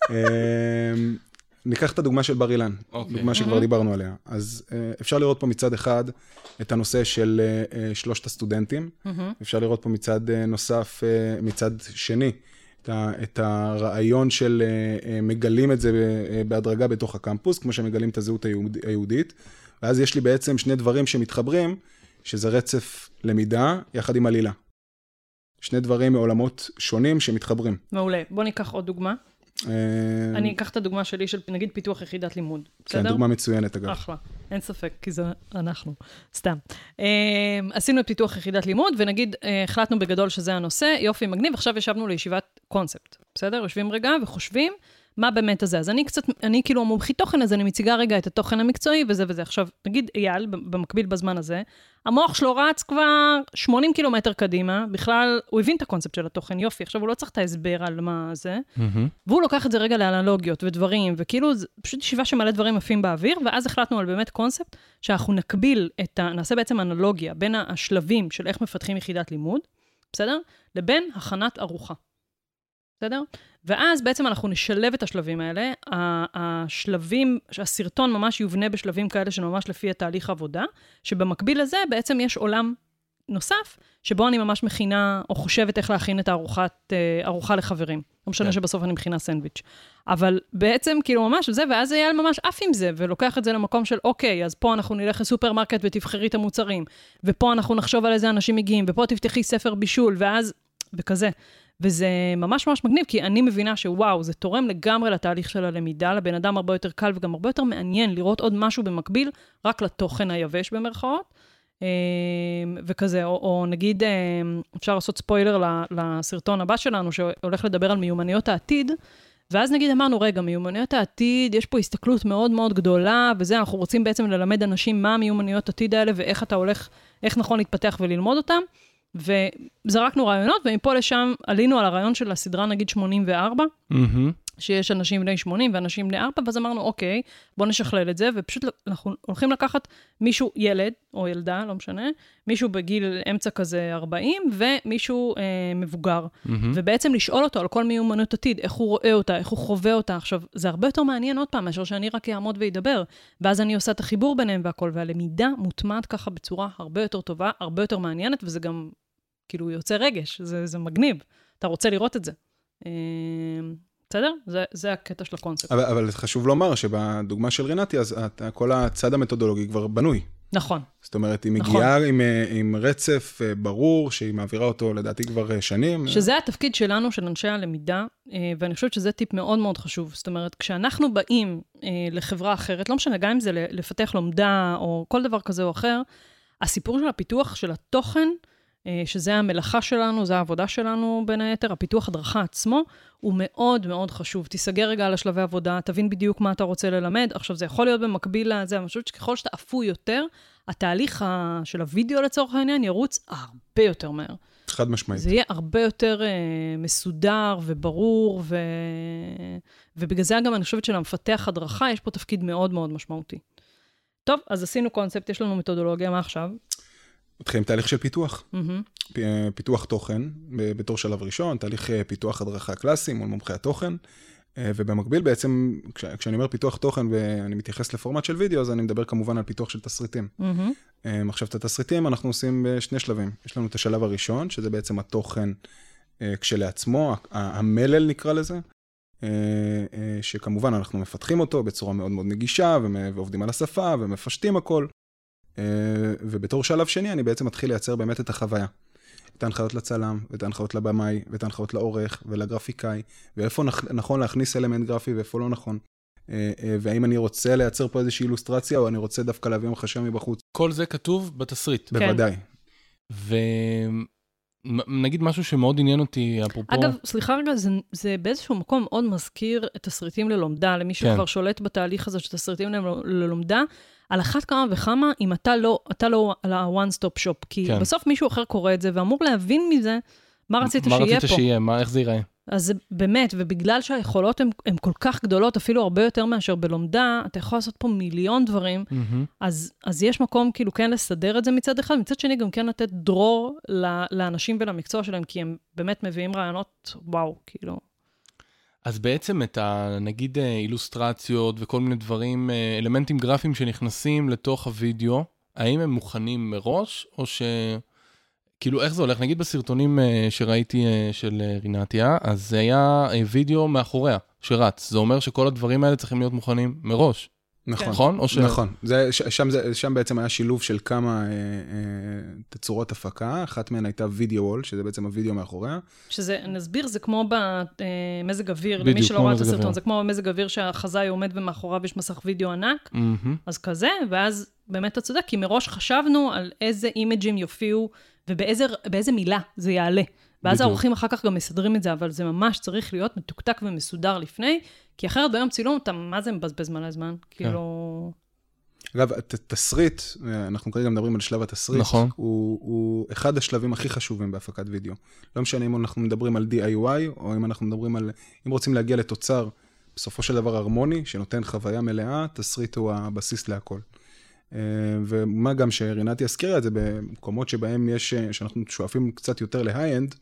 אמ, ניקח את הדוגמה של בר אילן, אוקיי. דוגמה שכבר דיברנו עליה. אז אה, אפשר לראות פה מצד אחד את הנושא של אה, אה, שלושת הסטודנטים, מהמם. אפשר לראות פה מצד אה, נוסף, אה, מצד שני, את ה- את הרעיון של אה, אה, מגלים את זה אה, בהדרגה בתוך הקמפוס, כמו שמגלים את הזהות היהוד- היהודית. ואז יש לי בעצם שני דברים שמתחברים, שזה רצף למידה יחד עם עלילה. שני דברים מעולמות שונים שמתחברים. מעולה. בוא ניקח עוד דוגמה. אה, אני אקח את הדוגמה שלי של, נגיד, פיתוח יחידת לימוד. כן, בסדר? דוגמה מצוינת אגב. אחלה, אין ספק, כי זה אנחנו, סתם. Um, עשינו את פיתוח יחידת לימוד, ונגיד uh, החלטנו בגדול שזה הנושא, יופי, מגניב, עכשיו ישבנו לישיבת קונספט, בסדר? יושבים רגע וחושבים מה באמת הזה. אז אני קצת, אני כאילו המומחית תוכן, אז אני מציגה רגע את התוכן המקצועי וזה וזה. עכשיו, נגיד אייל, במקביל בזמן הזה, המוח שלו רץ כבר 80 קילומטר קדימה, בכלל, הוא הבין את הקונספט של התוכן, יופי, עכשיו הוא לא צריך את ההסבר על מה זה. מהמם. והוא לוקח את זה רגע לאנלוגיות ודברים, וכאילו, זה פשוט ישיבה שמלא דברים עפים באוויר, ואז החלטנו על באמת קונספט, שאנחנו נקביל את ה... נעשה בעצם אנלוגיה בין השלבים של איך מפתחים יחידת לימוד, בסדר? לבין הכנת ארוחה. בסדר? ואז בעצם אנחנו נשלב את השלבים האלה. השלבים, הסרטון ממש יובנה בשלבים כאלה שממש לפי התהליך עבודה, שבמקביל לזה בעצם יש עולם נוסף, שבו אני ממש מכינה, או חושבת איך להכין את הארוחת, אה, ארוחה לחברים. לא משנה כן. שבסוף אני מכינה סנדוויץ'. אבל בעצם, כאילו ממש זה, ואז אייל ממש עף עם זה, ולוקח את זה למקום של, אוקיי, אז פה אנחנו נלך לסופרמרקט ותבחרי את המוצרים, ופה אנחנו נחשוב על איזה אנשים מגיעים, ופה תפתחי ספר בישול, ואז, וכזה. וזה ממש ממש מגניב, כי אני מבינה שוואו, זה תורם לגמרי לתהליך של הלמידה, לבן אדם הרבה יותר קל וגם הרבה יותר מעניין לראות עוד משהו במקביל, רק לתוכן היבש במרכאות. אה, וכזה, או, או נגיד, אה, אפשר לעשות ספוילר לסרטון הבא שלנו, שהולך לדבר על מיומנויות העתיד, ואז נגיד אמרנו, רגע, מיומנויות העתיד, יש פה הסתכלות מאוד מאוד גדולה, וזה, אנחנו רוצים בעצם ללמד אנשים מה המיומנויות העתיד האלה, ואיך אתה הולך, איך נכון להתפתח וללמוד אותם. וזרקנו רעיונות, ומפה לשם עלינו על הרעיון של הסדרה, נגיד 84, מהמם. שיש אנשים בני 80 ואנשים בני 4, ואז אמרנו, אוקיי, בואו נשכלל את זה, ופשוט אנחנו הולכים לקחת מישהו, ילד או ילדה, לא משנה, מישהו בגיל אמצע כזה 40, ומישהו אה, מבוגר. מהמם. ובעצם לשאול אותו על כל מיומנות עתיד, איך הוא רואה אותה, איך הוא חווה אותה. עכשיו, זה הרבה יותר מעניין עוד פעם, מאשר שאני רק אעמוד ואדבר. ואז אני עושה את החיבור ביניהם והכל, והלמידה מוטמעת ככה בצורה הרבה יותר טובה, הרבה יותר מעניינת, וזה גם, כאילו, יוצא רגש, זה, זה מגניב. אתה רוצה לראות את זה. אה, בסדר? זה, זה הקטע של הקונספט. אבל, אבל חשוב לומר שבדוגמה של רינתי, אז את- כל הצד המתודולוגי כבר בנוי. נכון. זאת אומרת, היא נכון. מגיעה עם, אה, עם רצף אה, ברור, שהיא מעבירה אותו לדעתי כבר שנים. שזה התפקיד שלנו, של אנשי הלמידה, ואני חושבת שזה טיפ מאוד מאוד חשוב. זאת אומרת, כשאנחנו באים לחברה אחרת, לא משנה, גם אם זה לפתח לומדה או כל דבר כזה או אחר, הסיפור של הפיתוח של התוכן, שזה המלאכה שלנו, זה העבודה שלנו בין היתר, הפיתוח הדרכה עצמו, הוא מאוד מאוד חשוב. תיסגר רגע על השלבי עבודה, תבין בדיוק מה אתה רוצה ללמד. עכשיו, זה יכול להיות במקביל לזה, אני חושבת שככל שאתה אפוי יותר, התהליך ה- של הוידאו לצורך העניין ירוץ הרבה יותר מהר. חד משמעית. זה יהיה הרבה יותר אה, מסודר וברור, ו... ובגלל זה גם אני חושבת שלמפתח הדרכה יש פה תפקיד מאוד מאוד משמעותי. טוב, אז עשינו קונספט, יש לנו מתודולוגיה, מה עכשיו? מתחילים תהליך של פיתוח. פ- אה, פיתוח תוכן בתור שלב ראשון, תהליך אה, פיתוח הדרכה קלאסי מול מומחי התוכן. אה, ובמקביל בעצם, כש, כשאני אומר פיתוח תוכן ואני מתייחס לפורמט של וידאו, אז אני מדבר כמובן על פיתוח של תסריטים. אה, עכשיו, את התסריטים אנחנו עושים בשני שלבים. יש לנו את השלב הראשון, שזה בעצם התוכן כשלעצמו, המלל נקרא לזה, שכמובן אנחנו מפתחים אותו בצורה מאוד מאוד נגישה, ועובדים על השפה, ומפשטים הכל. אה, ובתור שלב שני, אני בעצם מתחיל לייצר באמת את החוויה. את ההנחיות לצלם, ואת ההנחיות לבמאי, ואת ההנחיות לעורך, ולגרפיקאי, ואיפה נכ- נכון להכניס אלמנט גרפי ואיפה לא נכון. אה, אה, והאם אני רוצה לייצר פה איזושהי אילוסטרציה, או אני רוצה דווקא להביא מחשב מבחוץ. כל זה כתוב בתסריט. כן. ונגיד משהו שמאוד עניין אותי, אפרופו... אגב, סליחה רגע, זה, זה באיזשהו מקום מאוד מזכיר את תסריטים ללומדה, למי כן. שכבר שולט בתהליך הזה של תסריטים ללומדה. על אחת כמה וכמה, אם אתה לא, אתה לא על ה-one stop shop, כי כן. בסוף מישהו אחר קורא את זה ואמור להבין מזה מה רצית מה שיהיה רצית פה. שיהיה? מה, איך זה ייראה? אז באמת, ובגלל שהיכולות הן כל כך גדולות, אפילו הרבה יותר מאשר בלומדה, אתה יכול לעשות פה מיליון דברים, מהמם. אז, אז יש מקום כאילו כן לסדר את זה מצד אחד, מצד שני גם כן לתת דרור לאנשים ולמקצוע שלהם, כי הם באמת מביאים רעיונות, וואו, כאילו. אז בעצם את ה... נגיד אה, אילוסטרציות וכל מיני דברים, אה, אלמנטים גרפיים שנכנסים לתוך הוידאו, האם הם מוכנים מראש, או ש... כאילו, איך זה הולך? נגיד בסרטונים אה, שראיתי אה, של אה, רינתיה, אז זה היה אה, וידאו מאחוריה, שרץ. זה אומר שכל הדברים האלה צריכים להיות מוכנים מראש, נכון. נכון? או ש... נכון, זה, ש, שם, זה, שם בעצם היה שילוב של כמה אה, אה, תצורות הפקה, אחת מהן הייתה וידאו וול, שזה בעצם הוידאו מאחוריה. שזה, נסביר, זה כמו במזג אוויר, בדיוק, למי שלא ראה את הסרטון, אוויר. זה כמו במזג אוויר שהחזאי עומד ומאחוריו יש מסך וידאו ענק, מהמם. אז כזה, ואז באמת אתה צודק, כי מראש חשבנו על איזה אימג'ים יופיעו ובאיזה באיזה מילה זה יעלה. ואז בדיוק. העורכים אחר כך גם מסדרים את זה, אבל זה ממש צריך להיות מתוקתק ומסודר לפני, כי אחרת ביום צילום אתה, מה זה מבזבז על זמן? כן. כאילו... אגב, תסריט, אנחנו כרגע מדברים על שלב התסריט, נכון. הוא, הוא אחד השלבים הכי חשובים בהפקת וידאו. לא משנה אם אנחנו מדברים על DIY, או אם אנחנו מדברים על, אם רוצים להגיע לתוצר, בסופו של דבר הרמוני, שנותן חוויה מלאה, תסריט הוא הבסיס להכל. אה, ומה גם שרינתי הזכירה את זה, במקומות שבהם יש, אה, שאנחנו שואפים קצת יותר להיי-אנד,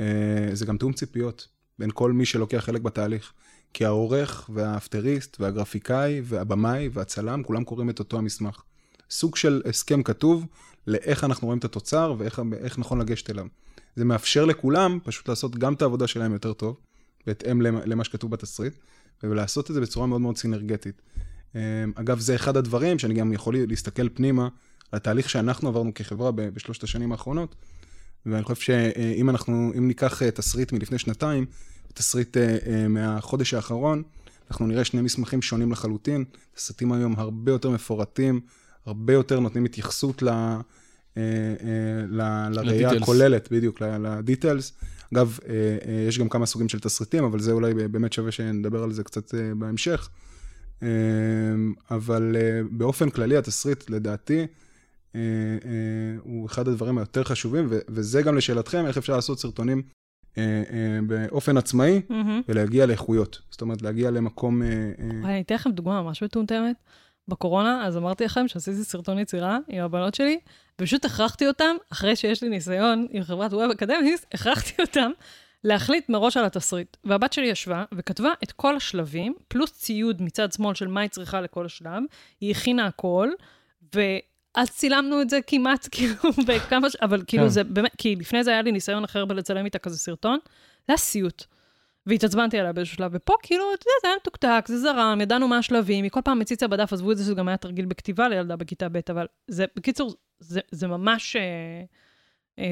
אה, זה גם תיאום ציפיות בין כל מי שלוקח חלק בתהליך. כי העורך והאפטריסט והגרפיקאי והבמאי והצלם, כולם קוראים את אותו המסמך. סוג של הסכם כתוב לאיך אנחנו רואים את התוצר ואיך איך נכון לגשת אליו. זה מאפשר לכולם פשוט לעשות גם את העבודה שלהם יותר טוב, בהתאם למה שכתוב בתסריט, ולעשות את זה בצורה מאוד מאוד סינרגטית. אמ, אגב, זה אחד הדברים שאני גם יכול להסתכל פנימה על התהליך שאנחנו עברנו כחברה בשלושת השנים האחרונות, ואני חושב שאם אנחנו, אם ניקח אה, תסריט מלפני שנתיים, תסריט אה, אה, מהחודש האחרון, אנחנו נראה שני מסמכים שונים לחלוטין. תסריטים היום הרבה יותר מפורטים, הרבה יותר נותנים התייחסות ל, לראייה. הכוללת, בדיוק, לדיטלס. אגב, יש גם כמה סוגים של תסריטים, אבל זה אולי באמת שווה שנדבר על זה קצת בהמשך. אה, אבל אה, באופן כללי, התסריט, לדעתי, אה, אה, הוא אחד הדברים היותר חשובים, וזה גם לשאלתכם, איך אפשר לעשות סרטונים באופן עצמאי מהמם. ולהגיע לאיכויות. זאת אומרת, להגיע למקום... אני אתן לכם דוגמה ממש מטומטמת. בקורונה, אז אמרתי לכם שעשיתי סרטון יצירה עם הבנות שלי, ופשוט הכרחתי אותם, אחרי שיש לי ניסיון עם חברת ווב אקדמיסט, הכרחתי אותם להחליט מראש על התסריט. והבת שלי ישבה וכתבה את כל השלבים, פלוס ציוד מצד שמאל של מה היא צריכה לכל השלב, היא הכינה הכל, ואז צילמנו את זה כמעט, <laughs> כאילו, בכמה, ש... אבל כאילו כן. זה באמת, כי לפני זה היה לי ניסיון אחר בלצלם איתה כזה סרטון, זה היה סיוט. והתעצבנתי עליה באיזשהו שלב, ופה כאילו, אתה יודע, זה היה מתוקתק, זה זרם, ידענו מה השלבים, היא כל פעם הציצה בדף, עזבו את זה שזה גם היה תרגיל בכתיבה לילדה בכיתה ב', אבל זה, בקיצור, זה, זה ממש, אה,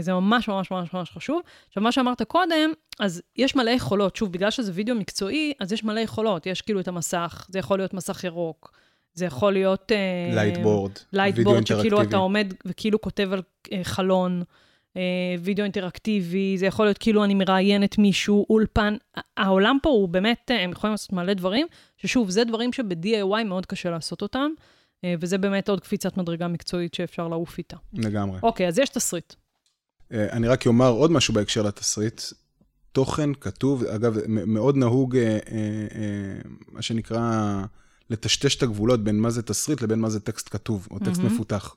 זה ממש ממש ממש ממש חשוב. עכשיו, מה שאמרת קודם, אז יש מלא יכולות, שוב, בגלל שזה וידאו מקצועי, אז יש מלא יכולות, יש כאילו את המסך, זה יכול להיות מסך ירוק, זה יכול להיות... אה, lightboard, lightboard, שכאילו אתה עומד וכאילו כותב על אה, חלון, אה, וידאו אינטראקטיבי, זה יכול להיות כאילו אני מראיינת מישהו, אולפן. העולם פה הוא באמת, אה, הם יכולים לעשות מלא דברים, ששוב, זה דברים שב-DIY מאוד קשה לעשות אותם, אה, וזה באמת עוד קפיצת מדרגה מקצועית שאפשר לעוף איתה. לגמרי. אוקיי, אז יש תסריט. אה, אני רק אומר עוד משהו בהקשר לתסריט. תוכן כתוב, אגב, מאוד נהוג, אה, אה, מה שנקרא, לטשטש את הגבולות בין מה זה תסריט לבין מה זה טקסט כתוב, או טקסט מהמם. מפותח.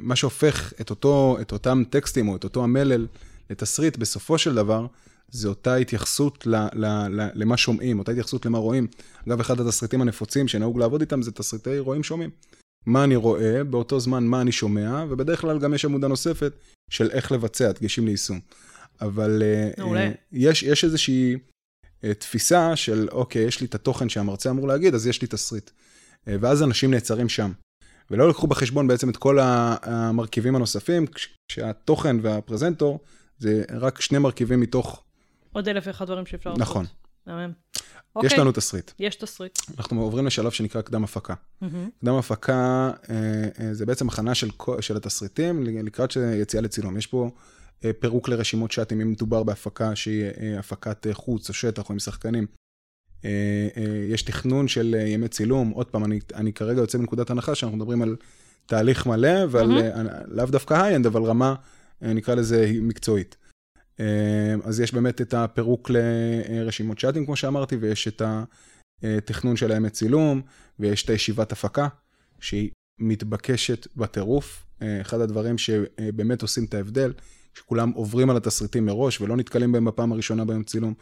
מה שהופך את, אותו, את אותם טקסטים או את אותו המלל לתסריט, בסופו של דבר, זה אותה התייחסות ל, ל, ל, למה שומעים, אותה התייחסות למה רואים. אגב, אחד התסריטים הנפוצים שנהוג לעבוד איתם זה תסריטי רואים שומעים. מה אני רואה, באותו זמן מה אני שומע, ובדרך כלל גם יש עמודה נוספת של איך לבצע, דגשים ליישום. אבל אה. אה, יש, יש איזושהי אה, תפיסה של, אוקיי, יש לי את התוכן שהמרצה אמור להגיד, אז יש לי תסריט. ואז אנשים נעצרים שם. ולא לקחו בחשבון בעצם את כל המרכיבים הנוספים, כש- כשהתוכן והפרזנטור זה רק שני מרכיבים מתוך, עוד אלף ואחד דברים שאפשר לעשות. נכון. מהמם. יש אוקיי, לנו תסריט. יש תסריט. אנחנו עוברים לשלב שנקרא קדם הפקה. מהמם. קדם הפקה אה, אה, זה בעצם הכנה של, של התסריטים לקראת יציאה לצילום. יש פה אה, פירוק לרשימות shotים, אם מדובר בהפקה שהיא אה, הפקת אה, חוץ או שטח או עם שחקנים. אה, אה, יש תכנון של אה, ימי צילום. עוד פעם, אני, אני כרגע יוצא מנקודת הנחה שאנחנו מדברים על תהליך מלא ועל מהמם. אה, לאו דווקא high-end, אבל רמה, אה, נקרא לזה מקצועית. אה, אז יש באמת את הפירוק לרשימות shotים, כמו שאמרתי, ויש את התכנון של הימי צילום, ויש את הישיבת הפקה, שהיא מתבקשת בטירוף. אה, אחד הדברים שבאמת עושים את ההבדל, שכולם עוברים על התסריטים מראש ולא נתקלים בהם בפעם הראשונה ביום צילום,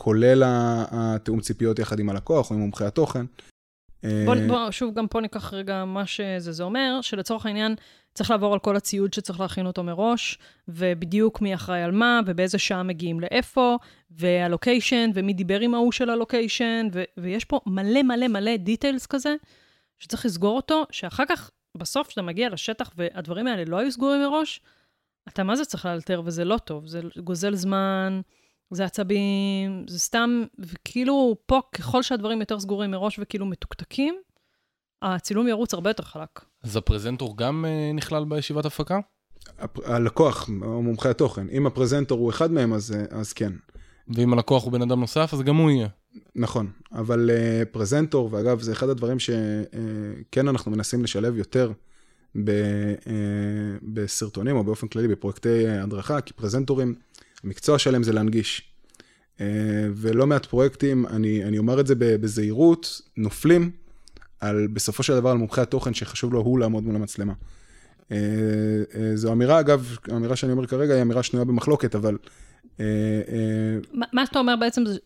כולל התיאום ציפיות יחד עם הלקוח או עם מומחי התוכן. אה, בוא, בוא, שוב, גם פה ניקח רגע מה שזה. זה אומר שלצורך העניין צריך לעבור על כל הציוד שצריך להכין אותו מראש, ובדיוק מי אחראי על מה, ובאיזה שעה מגיעים לאיפה, והלוקיישן, ומי דיבר עם ההוא של הלוקיישן, ו- ויש פה מלא מלא מלא דיטיילס כזה, שצריך לסגור אותו, שאחר כך, בסוף, כשאתה מגיע לשטח והדברים האלה לא היו סגורים מראש, אתה מה זה צריך לאלתר, וזה לא טוב, זה גוזל זמן, זה עצבים, זה סתם, וכאילו פה, ככל שהדברים יותר סגורים מראש וכאילו מתוקתקים, הצילום ירוץ הרבה יותר חלק. אז הפרזנטור גם אה, נכלל בישיבת הפקה? הפ- הלקוח או מומחי התוכן, אם הפרזנטור הוא אחד מהם, אז, אה, אז כן. ואם הלקוח הוא בן אדם נוסף, אז גם הוא יהיה. נכון, אבל uh, פרזנטור, ואגב, זה אחד הדברים שכן uh, אנחנו מנסים לשלב יותר ב, uh, בסרטונים, או באופן כללי בפרויקטי uh, הדרכה, כי פרזנטורים, המקצוע שלהם זה להנגיש. Uh, ולא מעט פרויקטים, אני, אני אומר את זה בזהירות, נופלים על, בסופו של דבר על מומחי התוכן שחשוב לו הוא לעמוד מול המצלמה. Uh, uh, זו אמירה, אגב, האמירה שאני אומר כרגע היא אמירה שנויה במחלוקת, אבל... מה שאתה אומר בעצם זה...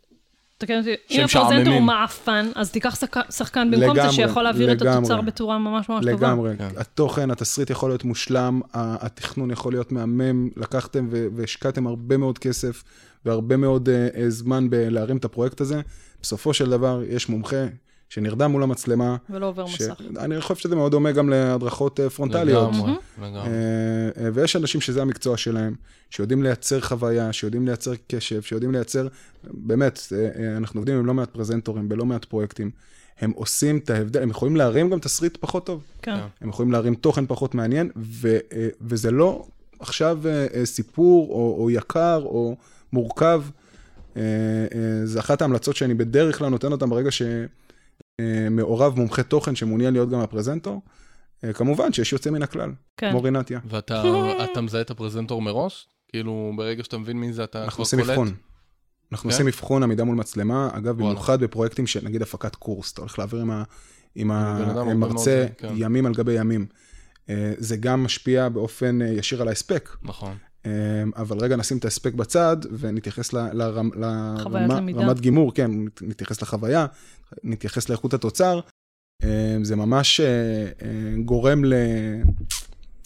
תקן אותי, אם הפרזנטור הוא. מעפן, אז תיקח שחק- שחקן במקום זה לגמרי, שיכול להעביר את לגמרי. התוצר בצורה ממש ממש טובה. לגמרי. כן. התוכן, התסריט יכול להיות מושלם, התכנון יכול להיות מהמם, לקחתם והשקעתם הרבה מאוד כסף והרבה מאוד uh, uh, זמן בלהרים את הפרויקט הזה. בסופו של דבר, יש מומחה שנרדם מול המצלמה. ולא עובר ש- מסך. אני חושב שזה מאוד דומה גם להדרכות uh, פרונטליות. לגמרי, אה, לגמרי. אה, ויש אנשים שזה המקצוע שלהם, שיודעים לייצר חוויה, שיודעים לייצר קשב, שיודעים לייצר, באמת, אה, אה, אנחנו עובדים עם לא מעט פרזנטורים בלא מעט פרויקטים. הם עושים את ההבדל, הם יכולים להרים גם תסריט פחות טוב, כן. הם יכולים להרים תוכן פחות מעניין, ו, אה, וזה לא עכשיו אה, אה, סיפור או, או יקר או מורכב. אה, אה, זה אחת ההמלצות שאני בדרך כלל נותן אותן ברגע שמעורב מומחה תוכן שמעוניין להיות גם הפרזנטור. אה, כמובן שיש יוצא מן הכלל, כן. כמו רינתיה. ואתה <laughs> אתה מזהה את הפרזנטור מראש? כאילו, ברגע שאתה מבין מי זה, אתה אנחנו כבר עושים קולט? אבחון. אנחנו כן? עושים אבחון עמידה מול מצלמה, אגב. במיוחד בפרויקטים של נגיד הפקת קורס, אתה הולך להעביר עם, המרצה כן. ימים על גבי ימים. אה, זה גם משפיע באופן אה, ישיר על ההספק, נכון. אה, אבל רגע נשים את ההספק בצד ונתייחס ל- לרמ, חוויית לרמה, למידה. רמת גימור, כן, נתייחס לחוויה, נתייחס לאיכות התוצר. אה, זה ממש אה, אה, גורם ל...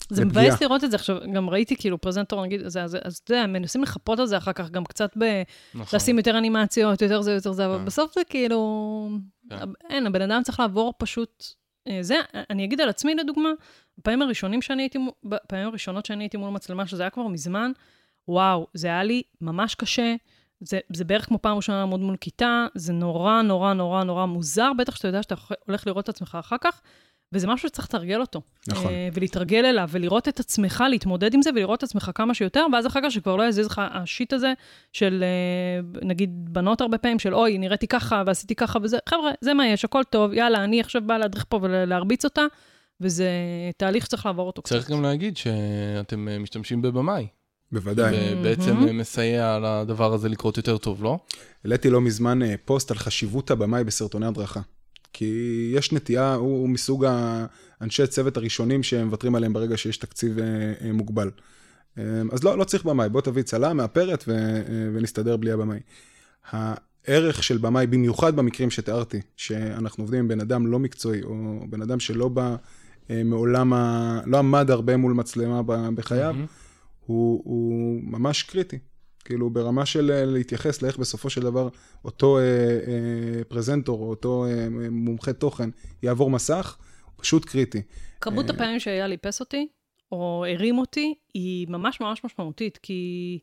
זה. מבאס לראות את זה. עכשיו, גם ראיתי כאילו פרזנטור, נגיד, זה, אז אז אתה יודע, מנסים לחפות על זה אחר כך, גם קצת ב... נכון. לשים יותר אנימציות, יותר זה, יותר זה, אבל כן. בסוף זה כאילו... כן. אין, הבן אדם צריך לעבור פשוט... זה, אני אגיד על עצמי לדוגמה, בפעמים הראשונים שאני הייתי, בפעמים הראשונות שאני הייתי מול מצלמה, שזה היה כבר מזמן, וואו, זה היה לי ממש קשה. זה, זה בערך כמו פעם ראשונה לעמוד מול כיתה, זה נורא, נורא, נורא, נורא מוזר, בטח שאתה יודע שאתה הולך לראות את עצמך אחר כך, וזה משהו שצריך לתרגל אותו. נכון. אה, ולהתרגל אליו, ולראות את עצמך, להתמודד עם זה, ולראות את עצמך כמה שיותר, ואז אחר כך שכבר לא יזיז לך השיט הזה של, אה, נגיד, בנות הרבה פעמים, של אוי, נראיתי ככה, ועשיתי ככה וזה, חבר'ה, זה מה יש, הכל טוב, יאללה, אני עכשיו באה להדריך פה ולהרביץ אותה, וזה תהליך שצריך לעבור אותו קצת. צריך גם להגיד שאתם אה, משתמשים בבמאי. בוודאי. ובעצם. אה, מסייע לדבר הזה לקרות יותר טוב, לא? העליתי לא מזמן אה, פוסט על חשיבות הבמאי בסרטוני הדרכה. כי יש נטייה, הוא, הוא מסוג האנשי צוות הראשונים שמוותרים עליהם ברגע שיש תקציב אה, אה, מוגבל. אז לא, לא צריך במאי, בוא תביא צלם, מאפרת ו, ונסתדר בלי הבמאי. הערך של במאי, במיוחד במקרים שתיארתי, שאנחנו עובדים עם בן אדם לא מקצועי, או בן אדם שלא בא מעולם, ה... לא עמד הרבה מול מצלמה בחייו, מהמם. הוא, הוא ממש קריטי. כאילו ברמה של אה, להתייחס לאיך בסופו של דבר אותו אה, אה, פרזנטור או אותו אה, מומחה תוכן יעבור מסך, פשוט קריטי. כמות אה, הפעמים שאייל איפס אותי, או הרים אותי, היא ממש ממש משמעותית, כי...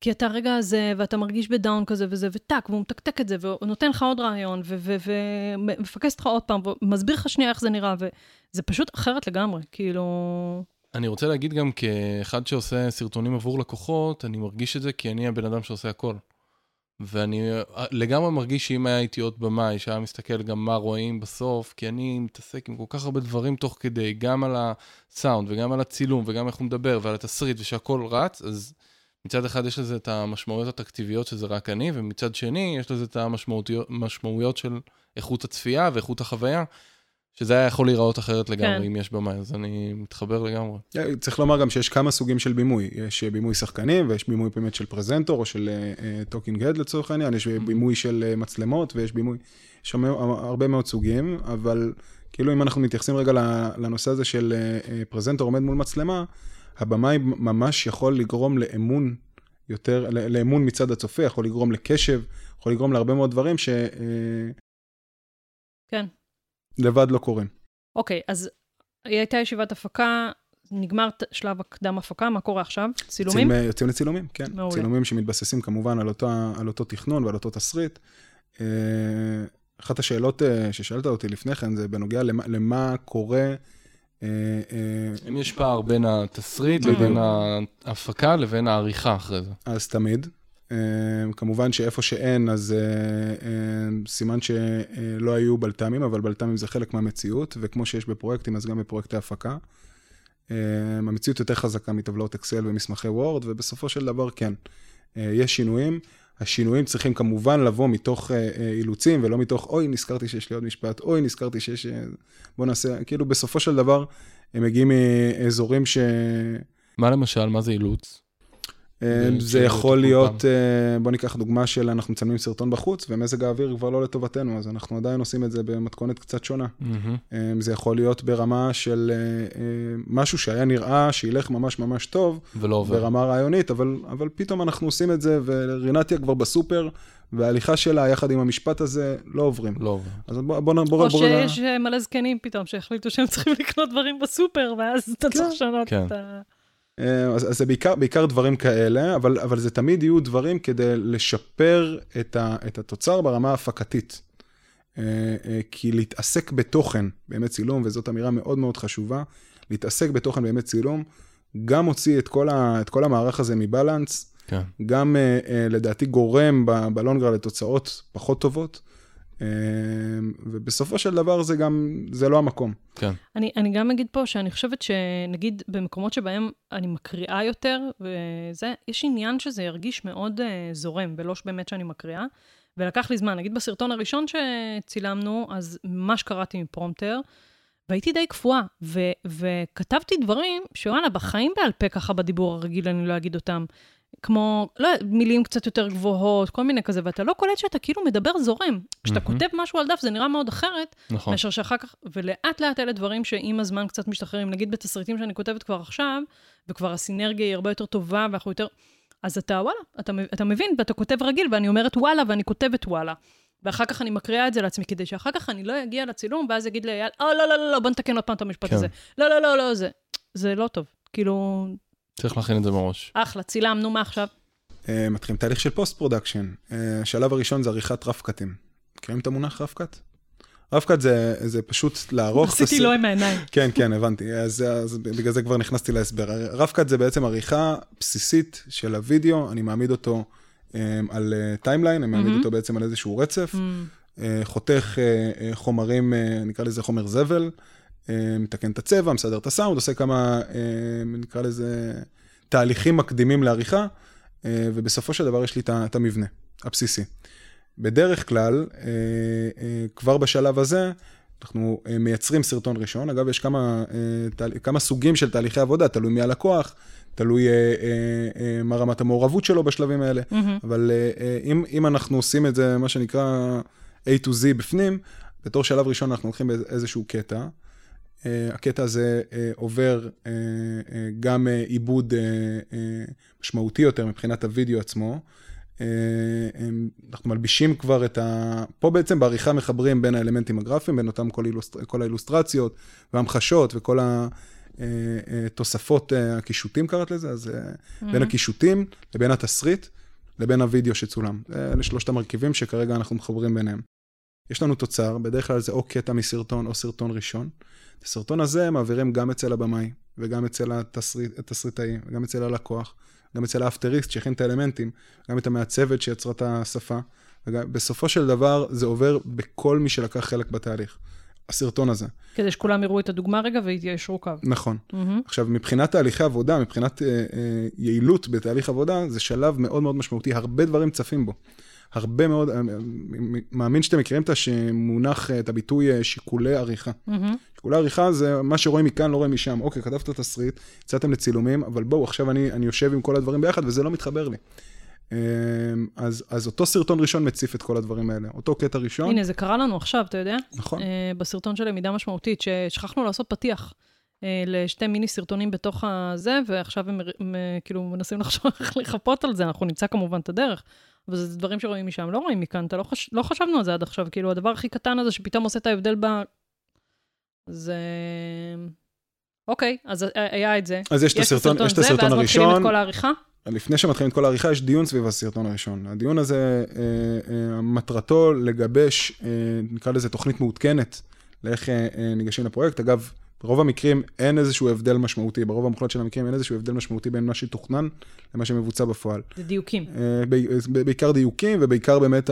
כי אתה רגע הזה, ואתה מרגיש ב-down כזה וזה, וטאק, והוא מתקתק את זה, והוא נותן לך עוד רעיון, ומפקס אותך עוד פעם, ומסביר לך שנייה איך זה נראה, וזה פשוט אחרת לגמרי, כאילו... אני רוצה להגיד גם כאחד שעושה סרטונים עבור לקוחות, אני מרגיש את זה כי אני הבן אדם שעושה הכל. ואני לגמרי מרגיש שאם היה איתי עוד במאי, שהיה מסתכל גם מה רואים בסוף, כי אני מתעסק עם כל כך הרבה דברים תוך כדי, גם על הסאונד וגם על הצילום וגם איך הוא מדבר ועל התסריט ושהכול רץ, אז מצד אחד יש לזה את המשמעויות התקציביות שזה רק אני, ומצד שני יש לזה את המשמעויות של איכות הצפייה ואיכות החוויה. שזה היה יכול להיראות אחרת לגמרי, כן. אם יש במאי, אז אני מתחבר לגמרי. צריך לומר גם שיש כמה סוגים של בימוי. יש בימוי שחקנים, ויש בימוי באמת של פרזנטור, או של talking uh, head לצורך העניין, יש בימוי של אה, מצלמות, ויש בימוי, יש הרבה מאוד סוגים, אבל כאילו אם אנחנו מתייחסים רגע לנושא הזה של אה, פרזנטור עומד מול מצלמה, הבמאי ממש יכול לגרום לאמון יותר, לאמון מצד הצופה, יכול לגרום לקשב, יכול לגרום להרבה מאוד דברים ש... כן. לבד לא קורים. אוקיי, אז היא הייתה ישיבת הפקה, נגמר שלב הקדם הפקה, מה קורה עכשיו? צילומים? יוצאים, יוצאים לצילומים, כן. מעולה. צילומים שמתבססים כמובן על אותו, על אותו תכנון ועל אותו תסריט. אה, אחת השאלות אה, ששאלת אותי לפני כן זה בנוגע למה, למה קורה אה, אם יש פער בין התסריט לבין ההפקה לבין העריכה אחרי זה. אז תמיד. כמובן שאיפה שאין, אז סימן שלא היו בלת"מים, אבל בלת"מים זה חלק מהמציאות, וכמו שיש בפרויקטים, אז גם בפרויקטי הפקה. המציאות יותר חזקה מטבלאות אקסל ומסמכי וורד, ובסופו של דבר כן, יש שינויים. השינויים צריכים כמובן לבוא מתוך אילוצים, ולא מתוך, אוי, נזכרתי שיש לי עוד משפט, אוי, נזכרתי שיש... בוא נעשה, כאילו בסופו של דבר, הם מגיעים מאזורים ש... מה למשל, מה זה אילוץ? אה, זה יכול להיות, אה, בוא ניקח דוגמה של אנחנו מצלמים סרטון בחוץ, ומזג האוויר כבר לא לטובתנו, אז אנחנו עדיין עושים את זה במתכונת קצת שונה. אה, זה יכול להיות ברמה של משהו שהיה נראה שילך ממש ממש טוב, ולא עובר. ברמה רעיונית, אבל, אבל פתאום אנחנו עושים את זה, ורינתיה כבר בסופר, וההליכה שלה יחד עם המשפט הזה לא עוברים. לא עובר. אז בוא, בוא, בוא, בוא... או שיש מלא זקנים פתאום שהחליטו שהם צריכים לקנות דברים בסופר, ואז אתה צריך כן. לשנות כן. את ה... אה, אז, אז זה בעיקר, בעיקר דברים כאלה, אבל, אבל זה תמיד יהיו דברים כדי לשפר את, ה, את התוצר ברמה ההפקתית. אה, אה, כי להתעסק בתוכן, באמת צילום, וזאת אמירה מאוד מאוד חשובה, להתעסק בתוכן באמת צילום, גם מוציא את כל, ה, את כל המערך הזה מבלנס, כן. גם לדעתי גורם בלונגרה לתוצאות פחות טובות. אמ, ובסופו של דבר זה גם, זה לא המקום. כן. אני, אני גם אגיד פה שאני חושבת שנגיד במקומות שבהם אני מקריאה יותר, וזה, יש עניין שזה ירגיש מאוד uh, זורם, ולא באמת שאני מקריאה. ולקח לי זמן, נגיד בסרטון הראשון שצילמנו, אז ממש קראתי מפרומטר, והייתי די קפואה, ו- וכתבתי דברים שוואלה, בחיים בעל פה ככה בדיבור הרגיל אני לא אגיד אותם. כמו, לא מילים קצת יותר גבוהות, כל מיני כזה, ואתה לא קולט שאתה כאילו מדבר זורם. כשאתה mm-hmm. כותב משהו על דף, זה נראה מאוד אחרת, נכון. מאשר שאחר כך, ולאט לאט אלה דברים שעם הזמן קצת משתחררים. נגיד בתסריטים שאני כותבת כבר עכשיו, וכבר הסינרגיה היא הרבה יותר טובה, ואנחנו יותר... אז אתה, וואלה, אתה, אתה מבין, ואתה כותב רגיל, ואני אומרת וואלה, ואני כותבת וואלה. ואחר כך אני מקריאה את זה לעצמי, כדי שאחר כך אני לא אגיע לצילום, ואז אגיד לאייל, אה, לא, לא, לא, לא, בוא נתקן עוד פעם את המשפט כן. הזה. לא, לא, לא, לא, זה, זה לא טוב. כאילו, צריך להכין את זה מראש. אחלה, צילמנו, מה עכשיו? Uh, מתחילים תהליך של post production. Uh, השלב הראשון זה עריכת rough cut-ים. מכירים את המונח rough cut? rough cut זה, זה פשוט לערוך... עשיתי לו עם העיניים. <laughs> כן, כן, הבנתי. אז, אז בגלל זה כבר נכנסתי להסבר. rough cut זה בעצם עריכה בסיסית של הוידאו, אני מעמיד אותו um, על timeline, uh, אני מעמיד mm-hmm. אותו בעצם על איזשהו רצף, mm-hmm. uh, חותך uh, uh, חומרים, uh, נקרא לזה חומר זבל, אה, מתקן את הצבע, מסדר את הסאונד, עושה כמה, אה, נקרא לזה, תהליכים מקדימים לעריכה, אה, ובסופו של דבר יש לי את המבנה הבסיסי. בדרך כלל, כבר בשלב הזה, אנחנו מייצרים סרטון ראשון. אגב, יש כמה, כמה סוגים של תהליכי עבודה, תלוי מי הלקוח, תלוי מה רמת המעורבות שלו בשלבים האלה, mm-hmm. אבל אם, אם אנחנו עושים את זה, מה שנקרא A to Z בפנים, בתור שלב ראשון אנחנו הולכים באיזשהו קטע. אה, הקטע הזה אה, עובר אה, גם עיבוד משמעותי יותר מבחינת הוידאו עצמו. אנחנו מלבישים כבר את ה... פה בעצם בעריכה מחברים בין האלמנטים הגרפיים, בין אותם כל, אילוסטר... כל האילוסטרציות והמחשות וכל התוספות הקישוטים קראת לזה, אז אה, בין הקישוטים לבין התסריט לבין הוידאו שצולם. אלה שלושת המרכיבים שכרגע אנחנו מחברים ביניהם. יש לנו תוצר, בדרך כלל זה או קטע מסרטון או סרטון ראשון. את הסרטון הזה מעבירים גם אצל הבמאי, וגם אצל התסריט, התסריטאי, וגם אצל הלקוח, גם אצל האפטריסט שהכין את האלמנטים, גם את המעצבת שיצרה את השפה. ובסופו של דבר זה עובר בכל מי שלקח חלק בתהליך. הסרטון הזה. כדי שכולם יראו את הדוגמה רגע ויתיישרו קו. נכון. מהמם. עכשיו, מבחינת תהליכי עבודה, מבחינת אה, אה, יעילות בתהליך עבודה, זה שלב מאוד מאוד משמעותי, הרבה דברים צפים בו. הרבה מאוד, אה, מ- מאמין שאתם מכירים את המונח, אה, את הביטוי אה, שיקולי עריכה. מהמם. שיקולי עריכה זה מה שרואים מכאן, לא רואים משם. אוקיי, כתבת תסריט, יצאתם לצילומים, אבל בואו, עכשיו אני, אני יושב עם כל הדברים ביחד וזה לא מתחבר לי. אה, אז, אז אותו סרטון ראשון מציף את כל הדברים האלה. אותו קטע ראשון, הנה, זה קרה לנו עכשיו, אתה יודע? נכון. אה, בסרטון של למידה משמעותית, ששכחנו לעשות פתיח אה, לשתי מיני סרטונים בתוך הזה, ועכשיו הם, הם אה, כאילו מנסים לחשוב איך לחפות על זה, אנחנו נמצא כמובן את הדרך. אבל זה דברים שרואים משם, לא רואים מכאן, אתה לא, חש... לא חשבנו על זה עד עכשיו, כאילו, הדבר הכי קטן הזה שפתאום עושה את ההבדל ב... זה... אוקיי, אז היה את זה. אז יש את הסרטון, יש את הסרטון ואז מתחילים הראשון. את כל העריכה. לפני שמתחילים את כל העריכה, יש דיון סביב הסרטון הראשון. הדיון הזה, אה, אה, מטרתו לגבש, אה, נקרא לזה תוכנית מעודכנת, לאיך אה, אה, ניגשים לפרויקט. אגב, ברוב המקרים אין איזשהו הבדל משמעותי, ברוב המוחלט של המקרים אין איזשהו הבדל משמעותי בין מה שתוכנן למה שמבוצע בפועל. זה דיוקים. אה, ב- בעיקר דיוקים, ובעיקר באמת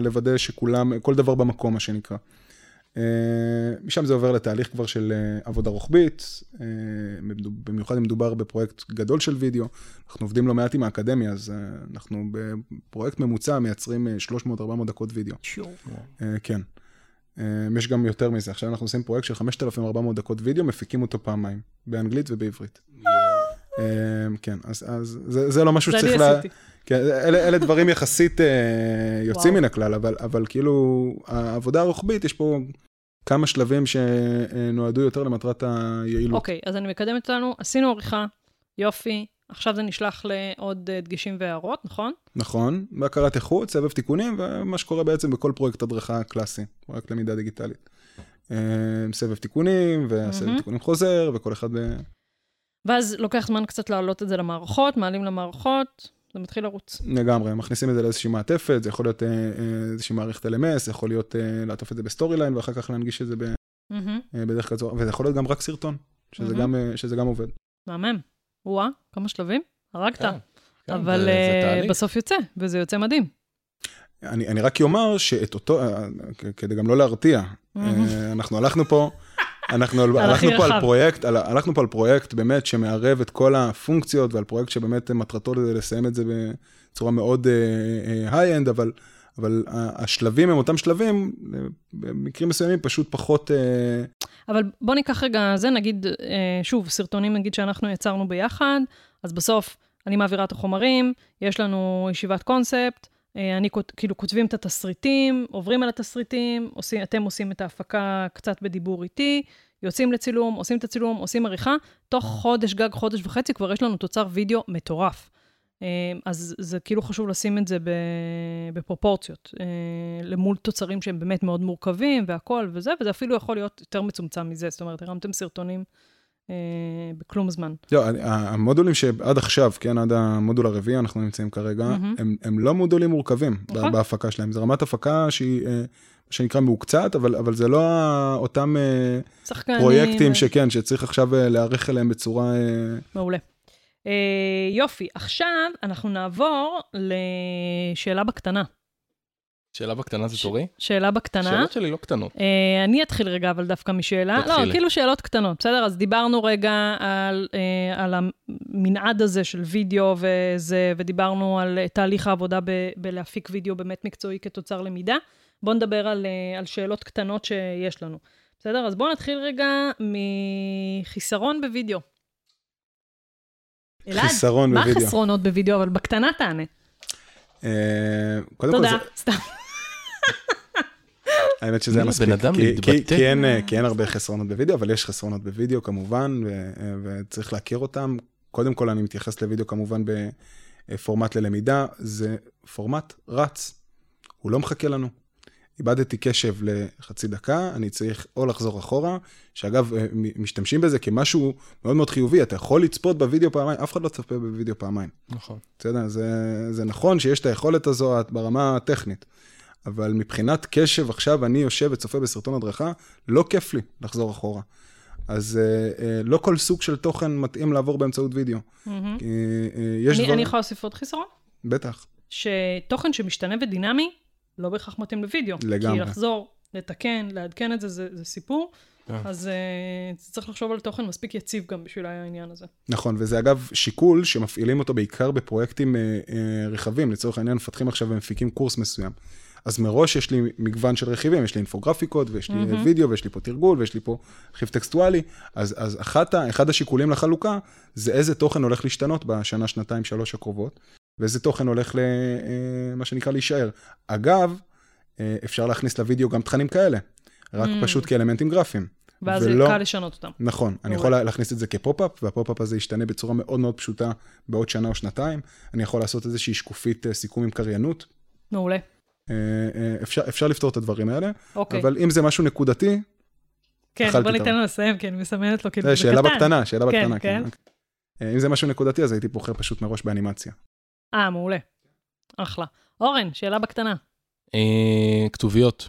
לוודא שכולם, כל דבר במקום, מה שנקרא. אה, משם זה עובר לתהליך כבר של אה, עבודה רוחבית, אה, במיוחד אם מדובר בפרויקט גדול של וידאו. אנחנו עובדים לא מעט עם האקדמיה, אז אה, אנחנו בפרויקט ממוצע מייצרים אה, 300-400 דקות וידאו. אה, כן. אה, יש גם יותר מזה. עכשיו אנחנו עושים פרויקט של 5,400 דקות וידאו, מפיקים אותו פעמיים, באנגלית ובעברית. אה, כן, אז, אז זה, זה לא משהו זה אני שצריך לה... עשיתי. כן, אלה, אלה דברים יחסית אה, יוצאים. מן הכלל, אבל, אבל כאילו, העבודה הרוחבית, יש פה כמה שלבים שנועדו יותר למטרת היעילות. אוקיי, אז אני מקדמת אותנו, עשינו עריכה, יופי, עכשיו זה נשלח לעוד אה, דגשים והערות, נכון? נכון, בקרת איכות, סבב תיקונים, ומה שקורה בעצם בכל פרויקט הדרכה קלאסי, פרויקט למידה דיגיטלית. אה, סבב תיקונים, והסבב מהמם. תיקונים חוזר, וכל אחד ב... ואז לוקח זמן קצת להעלות את זה למערכות, מעלים למערכות, זה מתחיל לרוץ. לגמרי, מכניסים את זה לאיזושהי מעטפת, זה יכול להיות אה, איזושהי מערכת LMS, זה יכול להיות אה, לעטוף את זה ב Storyline, ואחר כך להנגיש את זה ב, אה, בדרך כזו, וזה יכול להיות גם רק סרטון, שזה, מהמם. גם, שזה גם עובד. מהמם. וואה, כמה שלבים? הרגת. כן, כן, אבל זה- זה אה. בסוף יוצא, וזה יוצא מדהים. אני, אני רק אומר שאת אותו, אה, כדי גם לא להרתיע. אה, אנחנו הלכנו פה, אנחנו <laughs> הלכנו פה על. פרויקט, על- הלכנו פה על פרויקט באמת שמערב את כל הפונקציות, ועל פרויקט שבאמת מטרתו לסיים את זה בצורה מאוד high-end, אבל, אבל ה- השלבים הם אותם שלבים, במקרים מסוימים פשוט פחות... אבל בוא ניקח רגע זה, נגיד, אה, שוב, סרטונים נגיד שאנחנו יצרנו ביחד, אז בסוף אני מעבירה את החומרים, יש לנו ישיבת קונספט, אה, אני כות- כאילו כותבים את התסריטים, עוברים על התסריטים, עושים, אתם עושים את ההפקה קצת בדיבור איתי, יוצאים לצילום, עושים את הצילום, עושים עריכה, תוך חודש גג, חודש וחצי, כבר יש לנו תוצר וידאו מטורף. אה, אז זה כאילו חשוב לשים את זה בפרופורציות, אה, למול תוצרים שהם באמת מאוד מורכבים והכול וזה, וזה אפילו יכול להיות יותר מצומצם מזה, זאת אומרת, הרמתם סרטונים אה, בכלום זמן. לא, המודולים שעד עכשיו, כן, עד המודול הרביעי אנחנו נמצאים כרגע, מהמם. הם, הם לא מודולים מורכבים נכון. בהפקה שלהם. זו רמת הפקה שהיא, אה, מה שנקרא מהוקצת, אבל, אבל זה לא אותם שחקנים... פרויקטים שכן, שצריך עכשיו להיערך אליהם בצורה... מעולה. אה, יופי, עכשיו אנחנו נעבור לשאלה בקטנה. שאלה בקטנה זה תורי? שאלה בקטנה. שאלות שלי לא קטנות. אה, אני אתחיל רגע, אבל דווקא משאלה. תתחילי. לא, כאילו שאלות קטנות, בסדר? אז דיברנו רגע על, אה, על המנעד הזה של וידאו וזה, ודיברנו על אה, תהליך העבודה ב, בלהפיק וידאו באמת מקצועי כתוצר למידה. בואו נדבר על, אה, על שאלות קטנות שיש לנו. בסדר? אז בואו נתחיל רגע מחיסרון בוידאו. אלעד, חיסרון מה בווידאו. החסרונות בוידאו? אבל בקטנה תענה. אה, קודם כל, תודה, זה, סתם. <laughs> האמת שזה היה בן מספיק. אדם כי, כי, מתבטא. כי, אין, אה, כי אין הרבה חסרונות בווידאו, אבל יש חסרונות בווידאו כמובן, ו, אה, וצריך להכיר אותם. קודם כל אני מתייחס לוידאו כמובן אה, פורמט ללמידה, זה פורמט רץ, הוא לא מחכה לנו. איבדתי קשב לחצי דקה, אני צריך או לחזור אחורה, שאגב, אה, משתמשים בזה כמשהו מאוד מאוד חיובי, אתה יכול לצפות בווידאו פעמיים, אף אחד לא צפה בווידאו פעמיים. נכון. בסדר? זה, זה נכון שיש את היכולת הזו ברמה הטכנית, אבל מבחינת קשב, עכשיו אני יושב וצופה בסרטון הדרכה, לא כיף לי לחזור אחורה. אז אה, אה, לא כל סוג של תוכן מתאים לעבור באמצעות וידאו. מהמם. אה, אה, יש אני, דברים... אני יכולה להוסיף עוד חיסרון? בטח. שתוכן שמשתנה ודינמי, לא בהכרח מתאים לוידאו. לגמרי. כי לחזור, לתקן, לעדכן את זה, זה, זה סיפור. כן. אז uh, צריך לחשוב על תוכן מספיק יציב גם בשביל העניין הזה. נכון, וזה אגב שיקול שמפעילים אותו בעיקר בפרויקטים אה, אה, רחבים. לצורך העניין, מפתחים עכשיו ומפיקים קורס מסוים. אז מראש יש לי מגוון של רכיבים, יש לי אינפוגרפיקות, ויש לי מהמם. וידאו, ויש לי פה תרגול, ויש לי פה רכיב טקסטואלי. אז, אז אחת, אחד השיקולים לחלוקה, זה איזה תוכן הולך להשתנות בשנה, שנתיים, שלוש הקרובות, ואיזה תוכן הולך למה שנקרא להישאר. אגב, אה, אפשר להכניס לוידאו גם תכנים כאלה, רק Mm. פשוט כאלמנטים גרפיים. ואז ולא- קל לשנות אותם. נכון, אני יכול להכניס את זה כ pop-up, וה pop-up הזה ישתנה בצורה מאוד מאוד פשוטה בעוד שנה או שנתיים. אני יכול לעשות איזושהי שקופית אה, סיכום עם קריינות. מעולה. אה, אה, אפשר, אפשר לפתור את הדברים האלה, אוקיי. אבל אם זה משהו נקודתי, כן, בוא. ניתן לו לסיים, כי אני מסמנת לו, כאילו, זה זה שאלה קטן. בקטנה, שאלה כן, בקטנה, כן. אה, אם זה משהו נקודתי, אז הייתי בוחר פשוט מראש באנימציה. אה, מעולה. אחלה. אורן, שאלה בקטנה. אה, כתוביות,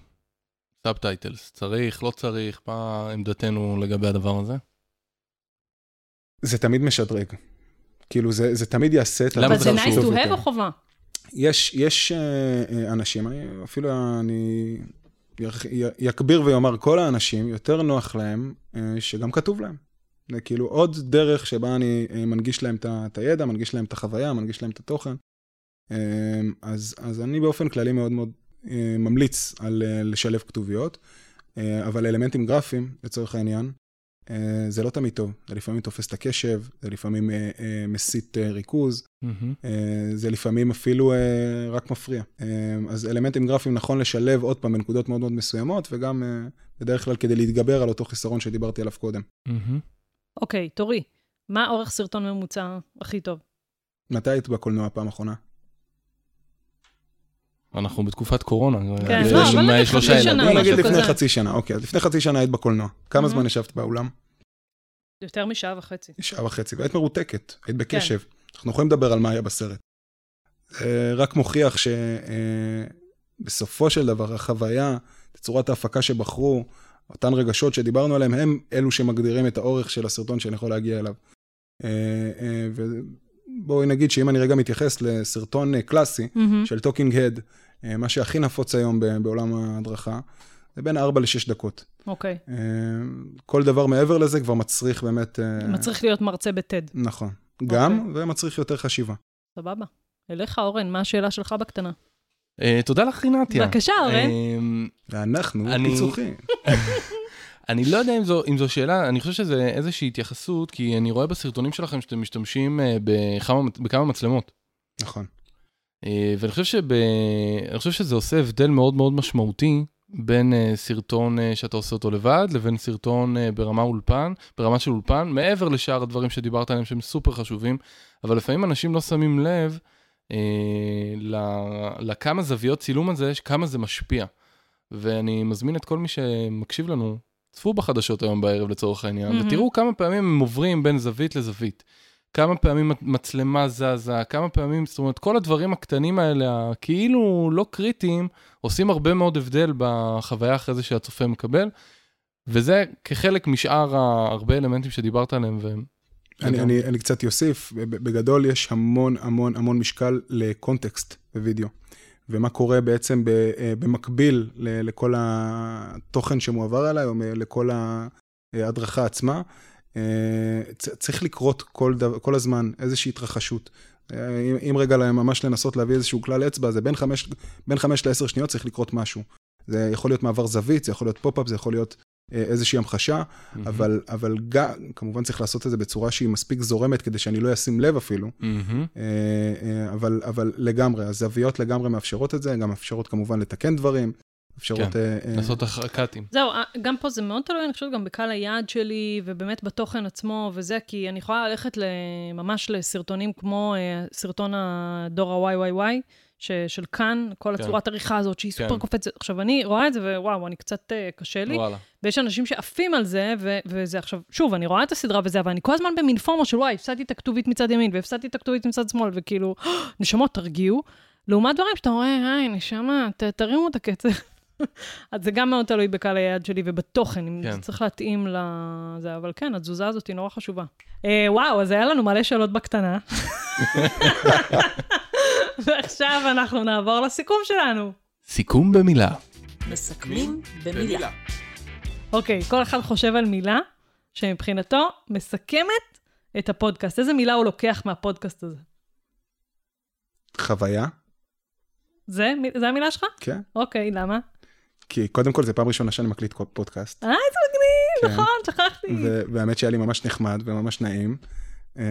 subtitles, צריך, לא צריך, מה עמדתנו לגבי הדבר הזה? זה תמיד משדרג. כאילו, זה, זה תמיד יעשה את למה אבל זה זה חשוב nice to have או חובה? יש, יש אה, אה, אנשים, אני, אפילו אני יכביר ויאמר, כל האנשים, יותר נוח להם אה, שגם כתוב להם. זה כאילו עוד דרך שבה אני אה, מנגיש להם את הידע, מנגיש להם את החוויה, מנגיש להם את התוכן. אה, אז, אז אני באופן כללי מאוד מאוד אה, ממליץ על לשלב כתוביות, אבל אלמנטים גרפיים, לצורך העניין, זה לא תמיד טוב. זה לפעמים תופס את הקשב, זה לפעמים אה, ריכוז. אה, זה לפעמים אפילו רק מפריע. אז אלמנטים גרפיים נכון לשלב עוד פעם בנקודות מאוד מאוד מסוימות, וגם בדרך כלל כדי להתגבר על אותו חיסרון שדיברתי עליו קודם. מהמם. אוקיי, תורי. מה אורך סרטון ממוצע הכי טוב? מתי היית בקולנוע פעם אחרונה? אנחנו בתקופת קורונה. כן, לא, אבל נגיד חצי שנה, משהו נגיד לפני. חצי שנה, אוקיי, אז לפני חצי שנה היית בקולנוע. כמה. זמן ישבת באולם? יותר משעה וחצי. שעה וחצי, והיית מרותקת, היית בקשב. אנחנו יכולים לדבר על מה היה בסרט. רק מוכיח שבסופו של דבר החוויה, צורת ההפקה שבחרו, אותן רגשות שדיברנו עליהן, הם אלו שמגדירים את האורך של הסרטון שאני יכול להגיע אליו. אה, אה, ובואי נגיד שאם אני רגע מתייחס לסרטון אה, קלאסי מהמם. של talking head, מה שהכי נפוץ היום בעולם ההדרכה, זה בין 4 ל-6 דקות. אוקיי. אה, כל דבר מעבר לזה כבר מצריך באמת... מצריך להיות מרצה בטד. נכון. גם, ומצריך יותר חשיבה. סבבה. אליך, אורן, מה השאלה שלך בקטנה? אה, תודה לך, רינתיה. בבקשה, אורן. אה, ואנחנו אני- פיצוחים. <laughs> אני לא יודע אם זו, אם זו שאלה, אני חושב שזה איזושהי התייחסות, כי אני רואה בסרטונים שלכם שאתם משתמשים אה, בכמה, בכמה מצלמות. נכון. ואני חושב, שב... אני חושב שזה עושה הבדל מאוד מאוד משמעותי בין סרטון שאתה עושה אותו לבד, לבין סרטון ברמה אולפן, ברמה של אולפן, מעבר לשאר הדברים שדיברת עליהם שהם סופר חשובים, אבל לפעמים אנשים לא שמים לב לכמה זוויות צילום הזה, כמה זה משפיע. ואני מזמין את כל מי שמקשיב לנו, צפו בחדשות היום בערב לצורך העניין, מהמם. ותראו כמה פעמים הם עוברים בין זווית לזווית. כמה פעמים מצלמה זזה, כמה פעמים, זאת אומרת, כל הדברים הקטנים האלה, הכאילו לא קריטיים, עושים הרבה מאוד הבדל בחוויה אחרי זה שהצופה מקבל, וזה כחלק משאר הרבה אלמנטים שדיברת עליהם, והם... אני, אני, אני קצת אוסיף, בגדול יש המון המון המון משקל לקונטקסט בווידאו. ומה קורה בעצם ב, אה, במקביל לכל התוכן שמועבר אליי, או לכל ההדרכה עצמה. אה, צריך לקרות כל, דבר, כל הזמן איזושהי התרחשות. אה, אם, אם רגע ממש לנסות להביא איזשהו כלל אצבע, זה בין חמש, בין חמש לעשר שניות צריך לקרות משהו. זה יכול להיות מעבר זווית, זה יכול להיות pop-up, זה יכול להיות איזושהי המחשה. אבל, אבל גם, כמובן צריך לעשות את זה בצורה שהיא מספיק זורמת כדי שאני לא אשים לב אפילו. אה, אה, אבל, אבל לגמרי, הזוויות לגמרי מאפשרות את זה, גם מאפשרות כמובן לתקן דברים, אפשרות... כן, אה, אה, לעשות אחר קאטים. זהו, אה, גם פה זה מאוד תלוי, אני חושבת, גם בקהל היעד שלי, ובאמת בתוכן עצמו וזה, כי אני יכולה ללכת ממש לסרטונים כמו אה, סרטון הדור ה-YYY, ש- של כאן, כל כן. הצורת עריכה הזאת, שהיא כן. סופר קופצת. עכשיו, אני רואה את זה, ווואו, אני קצת אה, קשה לי. וואלה. ויש אנשים שעפים על זה, ו- וזה עכשיו, שוב, אני רואה את הסדרה וזה, אבל אני כל הזמן במין פורמה של וואי, הפסדתי את הכתובית מצד ימין, והפסדתי את הכתובית מצד שמאל, וכאילו, נשמות, תרגיעו. לעומת דברים שאתה רואה, היי, נשמה, ת- תרימו את הקצב. <laughs> אז זה גם מאוד תלוי בקהל היעד שלי ובתוכן, אם כן. זה צריך להתאים לזה, אבל כן, התזוזה הזאת היא נורא חשובה. אה, וואו, אז היה לנו מלא שאלות בקטנה. <laughs> ועכשיו אנחנו נעבור לסיכום שלנו. סיכום במילה. מסכמים במילה. אוקיי, כל אחד חושב על מילה שמבחינתו מסכמת את הפודקאסט. איזה מילה הוא לוקח מהפודקאסט הזה? חוויה, זה, זה המילה שלך? כן. אוקיי, למה? כי קודם כל, זה פעם ראשונה שאני מקליט פודקאסט. אה, איזה מגניב, כן. נכון, שכחתי. ו- והאמת שהיה לי ממש נחמד וממש נעים. אה,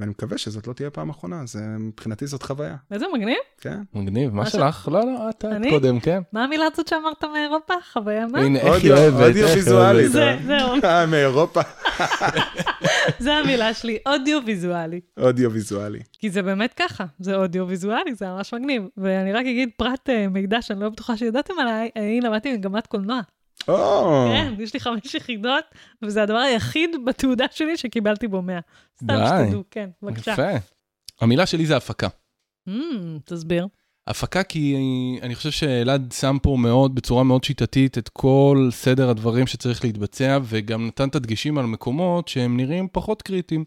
ואני מקווה שזאת לא תהיה פעם אחרונה, אז אה, מבחינתי זאת חוויה, איזה מגניב. כן? מגניב, מה שלך? לא, לא, את? קודם, כן. מה המילה הזאת שאמרת מאירופה? חוויה מה? הנה, איך היא אודיו- אוהבת. אודיו ויזואלי. אוהבת. זה, זהו, אה, מאירופה, <laughs> זה המילה שלי, אודיו-ויזואלי. אודיו ויזואלי. כי זה באמת ככה, זה אודיו-ויזואלי, זה ממש מגניב. ואני רק אגיד פרט אה, מידע שאני לא בטוחה שידעתם עליי, אני למדתי מגמת קולנוע. או, כן, יש לי חמש יחידות, וזה הדבר היחיד בתעודה שלי שקיבלתי בו 100. סתם. שתדעו, כן, בבקשה. יפה. המילה שלי זה הפקה. Mm, תסביר. הפקה כי אני חושב שאלעד שם פה מאוד, בצורה מאוד שיטתית, את כל סדר הדברים שצריך להתבצע, וגם נתן את הדגשים על מקומות שהם נראים פחות קריטיים.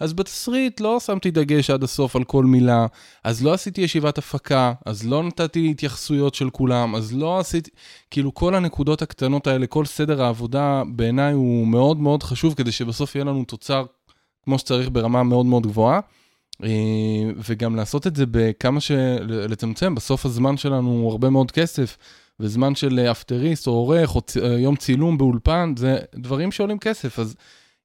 אז בתסריט לא שמתי דגש עד הסוף על כל מילה, אז לא עשיתי ישיבת הפקה, אז לא נתתי התייחסויות של כולם, אז לא עשיתי, כאילו כל הנקודות הקטנות האלה, כל סדר העבודה בעיניי הוא מאוד מאוד חשוב, כדי שבסוף יהיה לנו תוצר כמו שצריך ברמה מאוד מאוד גבוהה. אה, וגם לעשות את זה בכמה ש... לצמצם, בסוף הזמן שלנו הוא הרבה מאוד כסף, וזמן של אפטריסט או עורך או צ... אה, יום צילום באולפן, זה דברים שעולים כסף, אז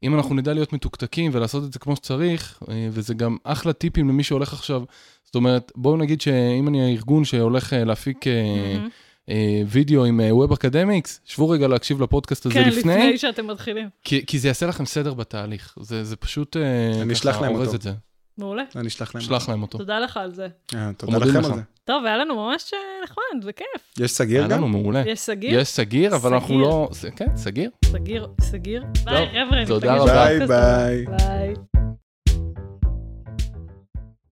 אם אנחנו נדע להיות מתוקתקים ולעשות את זה כמו שצריך, אה, וזה גם אחלה טיפים למי שהולך עכשיו, זאת אומרת, בואו נגיד שאם אני הארגון שהולך אה, להפיק אה. אה, וידאו עם Web Academics, שבו רגע להקשיב לפודקאסט הזה כן, לפני, לפני שאתם מתחילים. כי, כי זה יעשה לכם סדר בתהליך, זה, זה פשוט אני אשלח להם אורז אותו. את זה, מעולה. אני אשלח להם. שלח להם אותו. תודה לך על זה. אה, תודה לכם לך. על זה. טוב, היה לנו ממש אה, נחמד וכיף. יש סגיר היה גם? לנו מעולה. יש סגיר? יש סגיר, אבל אנחנו. לא... זה- כן, סגיר. סגיר, סגיר. ביי, חבר'ה. תודה רבה. ביי. ביי.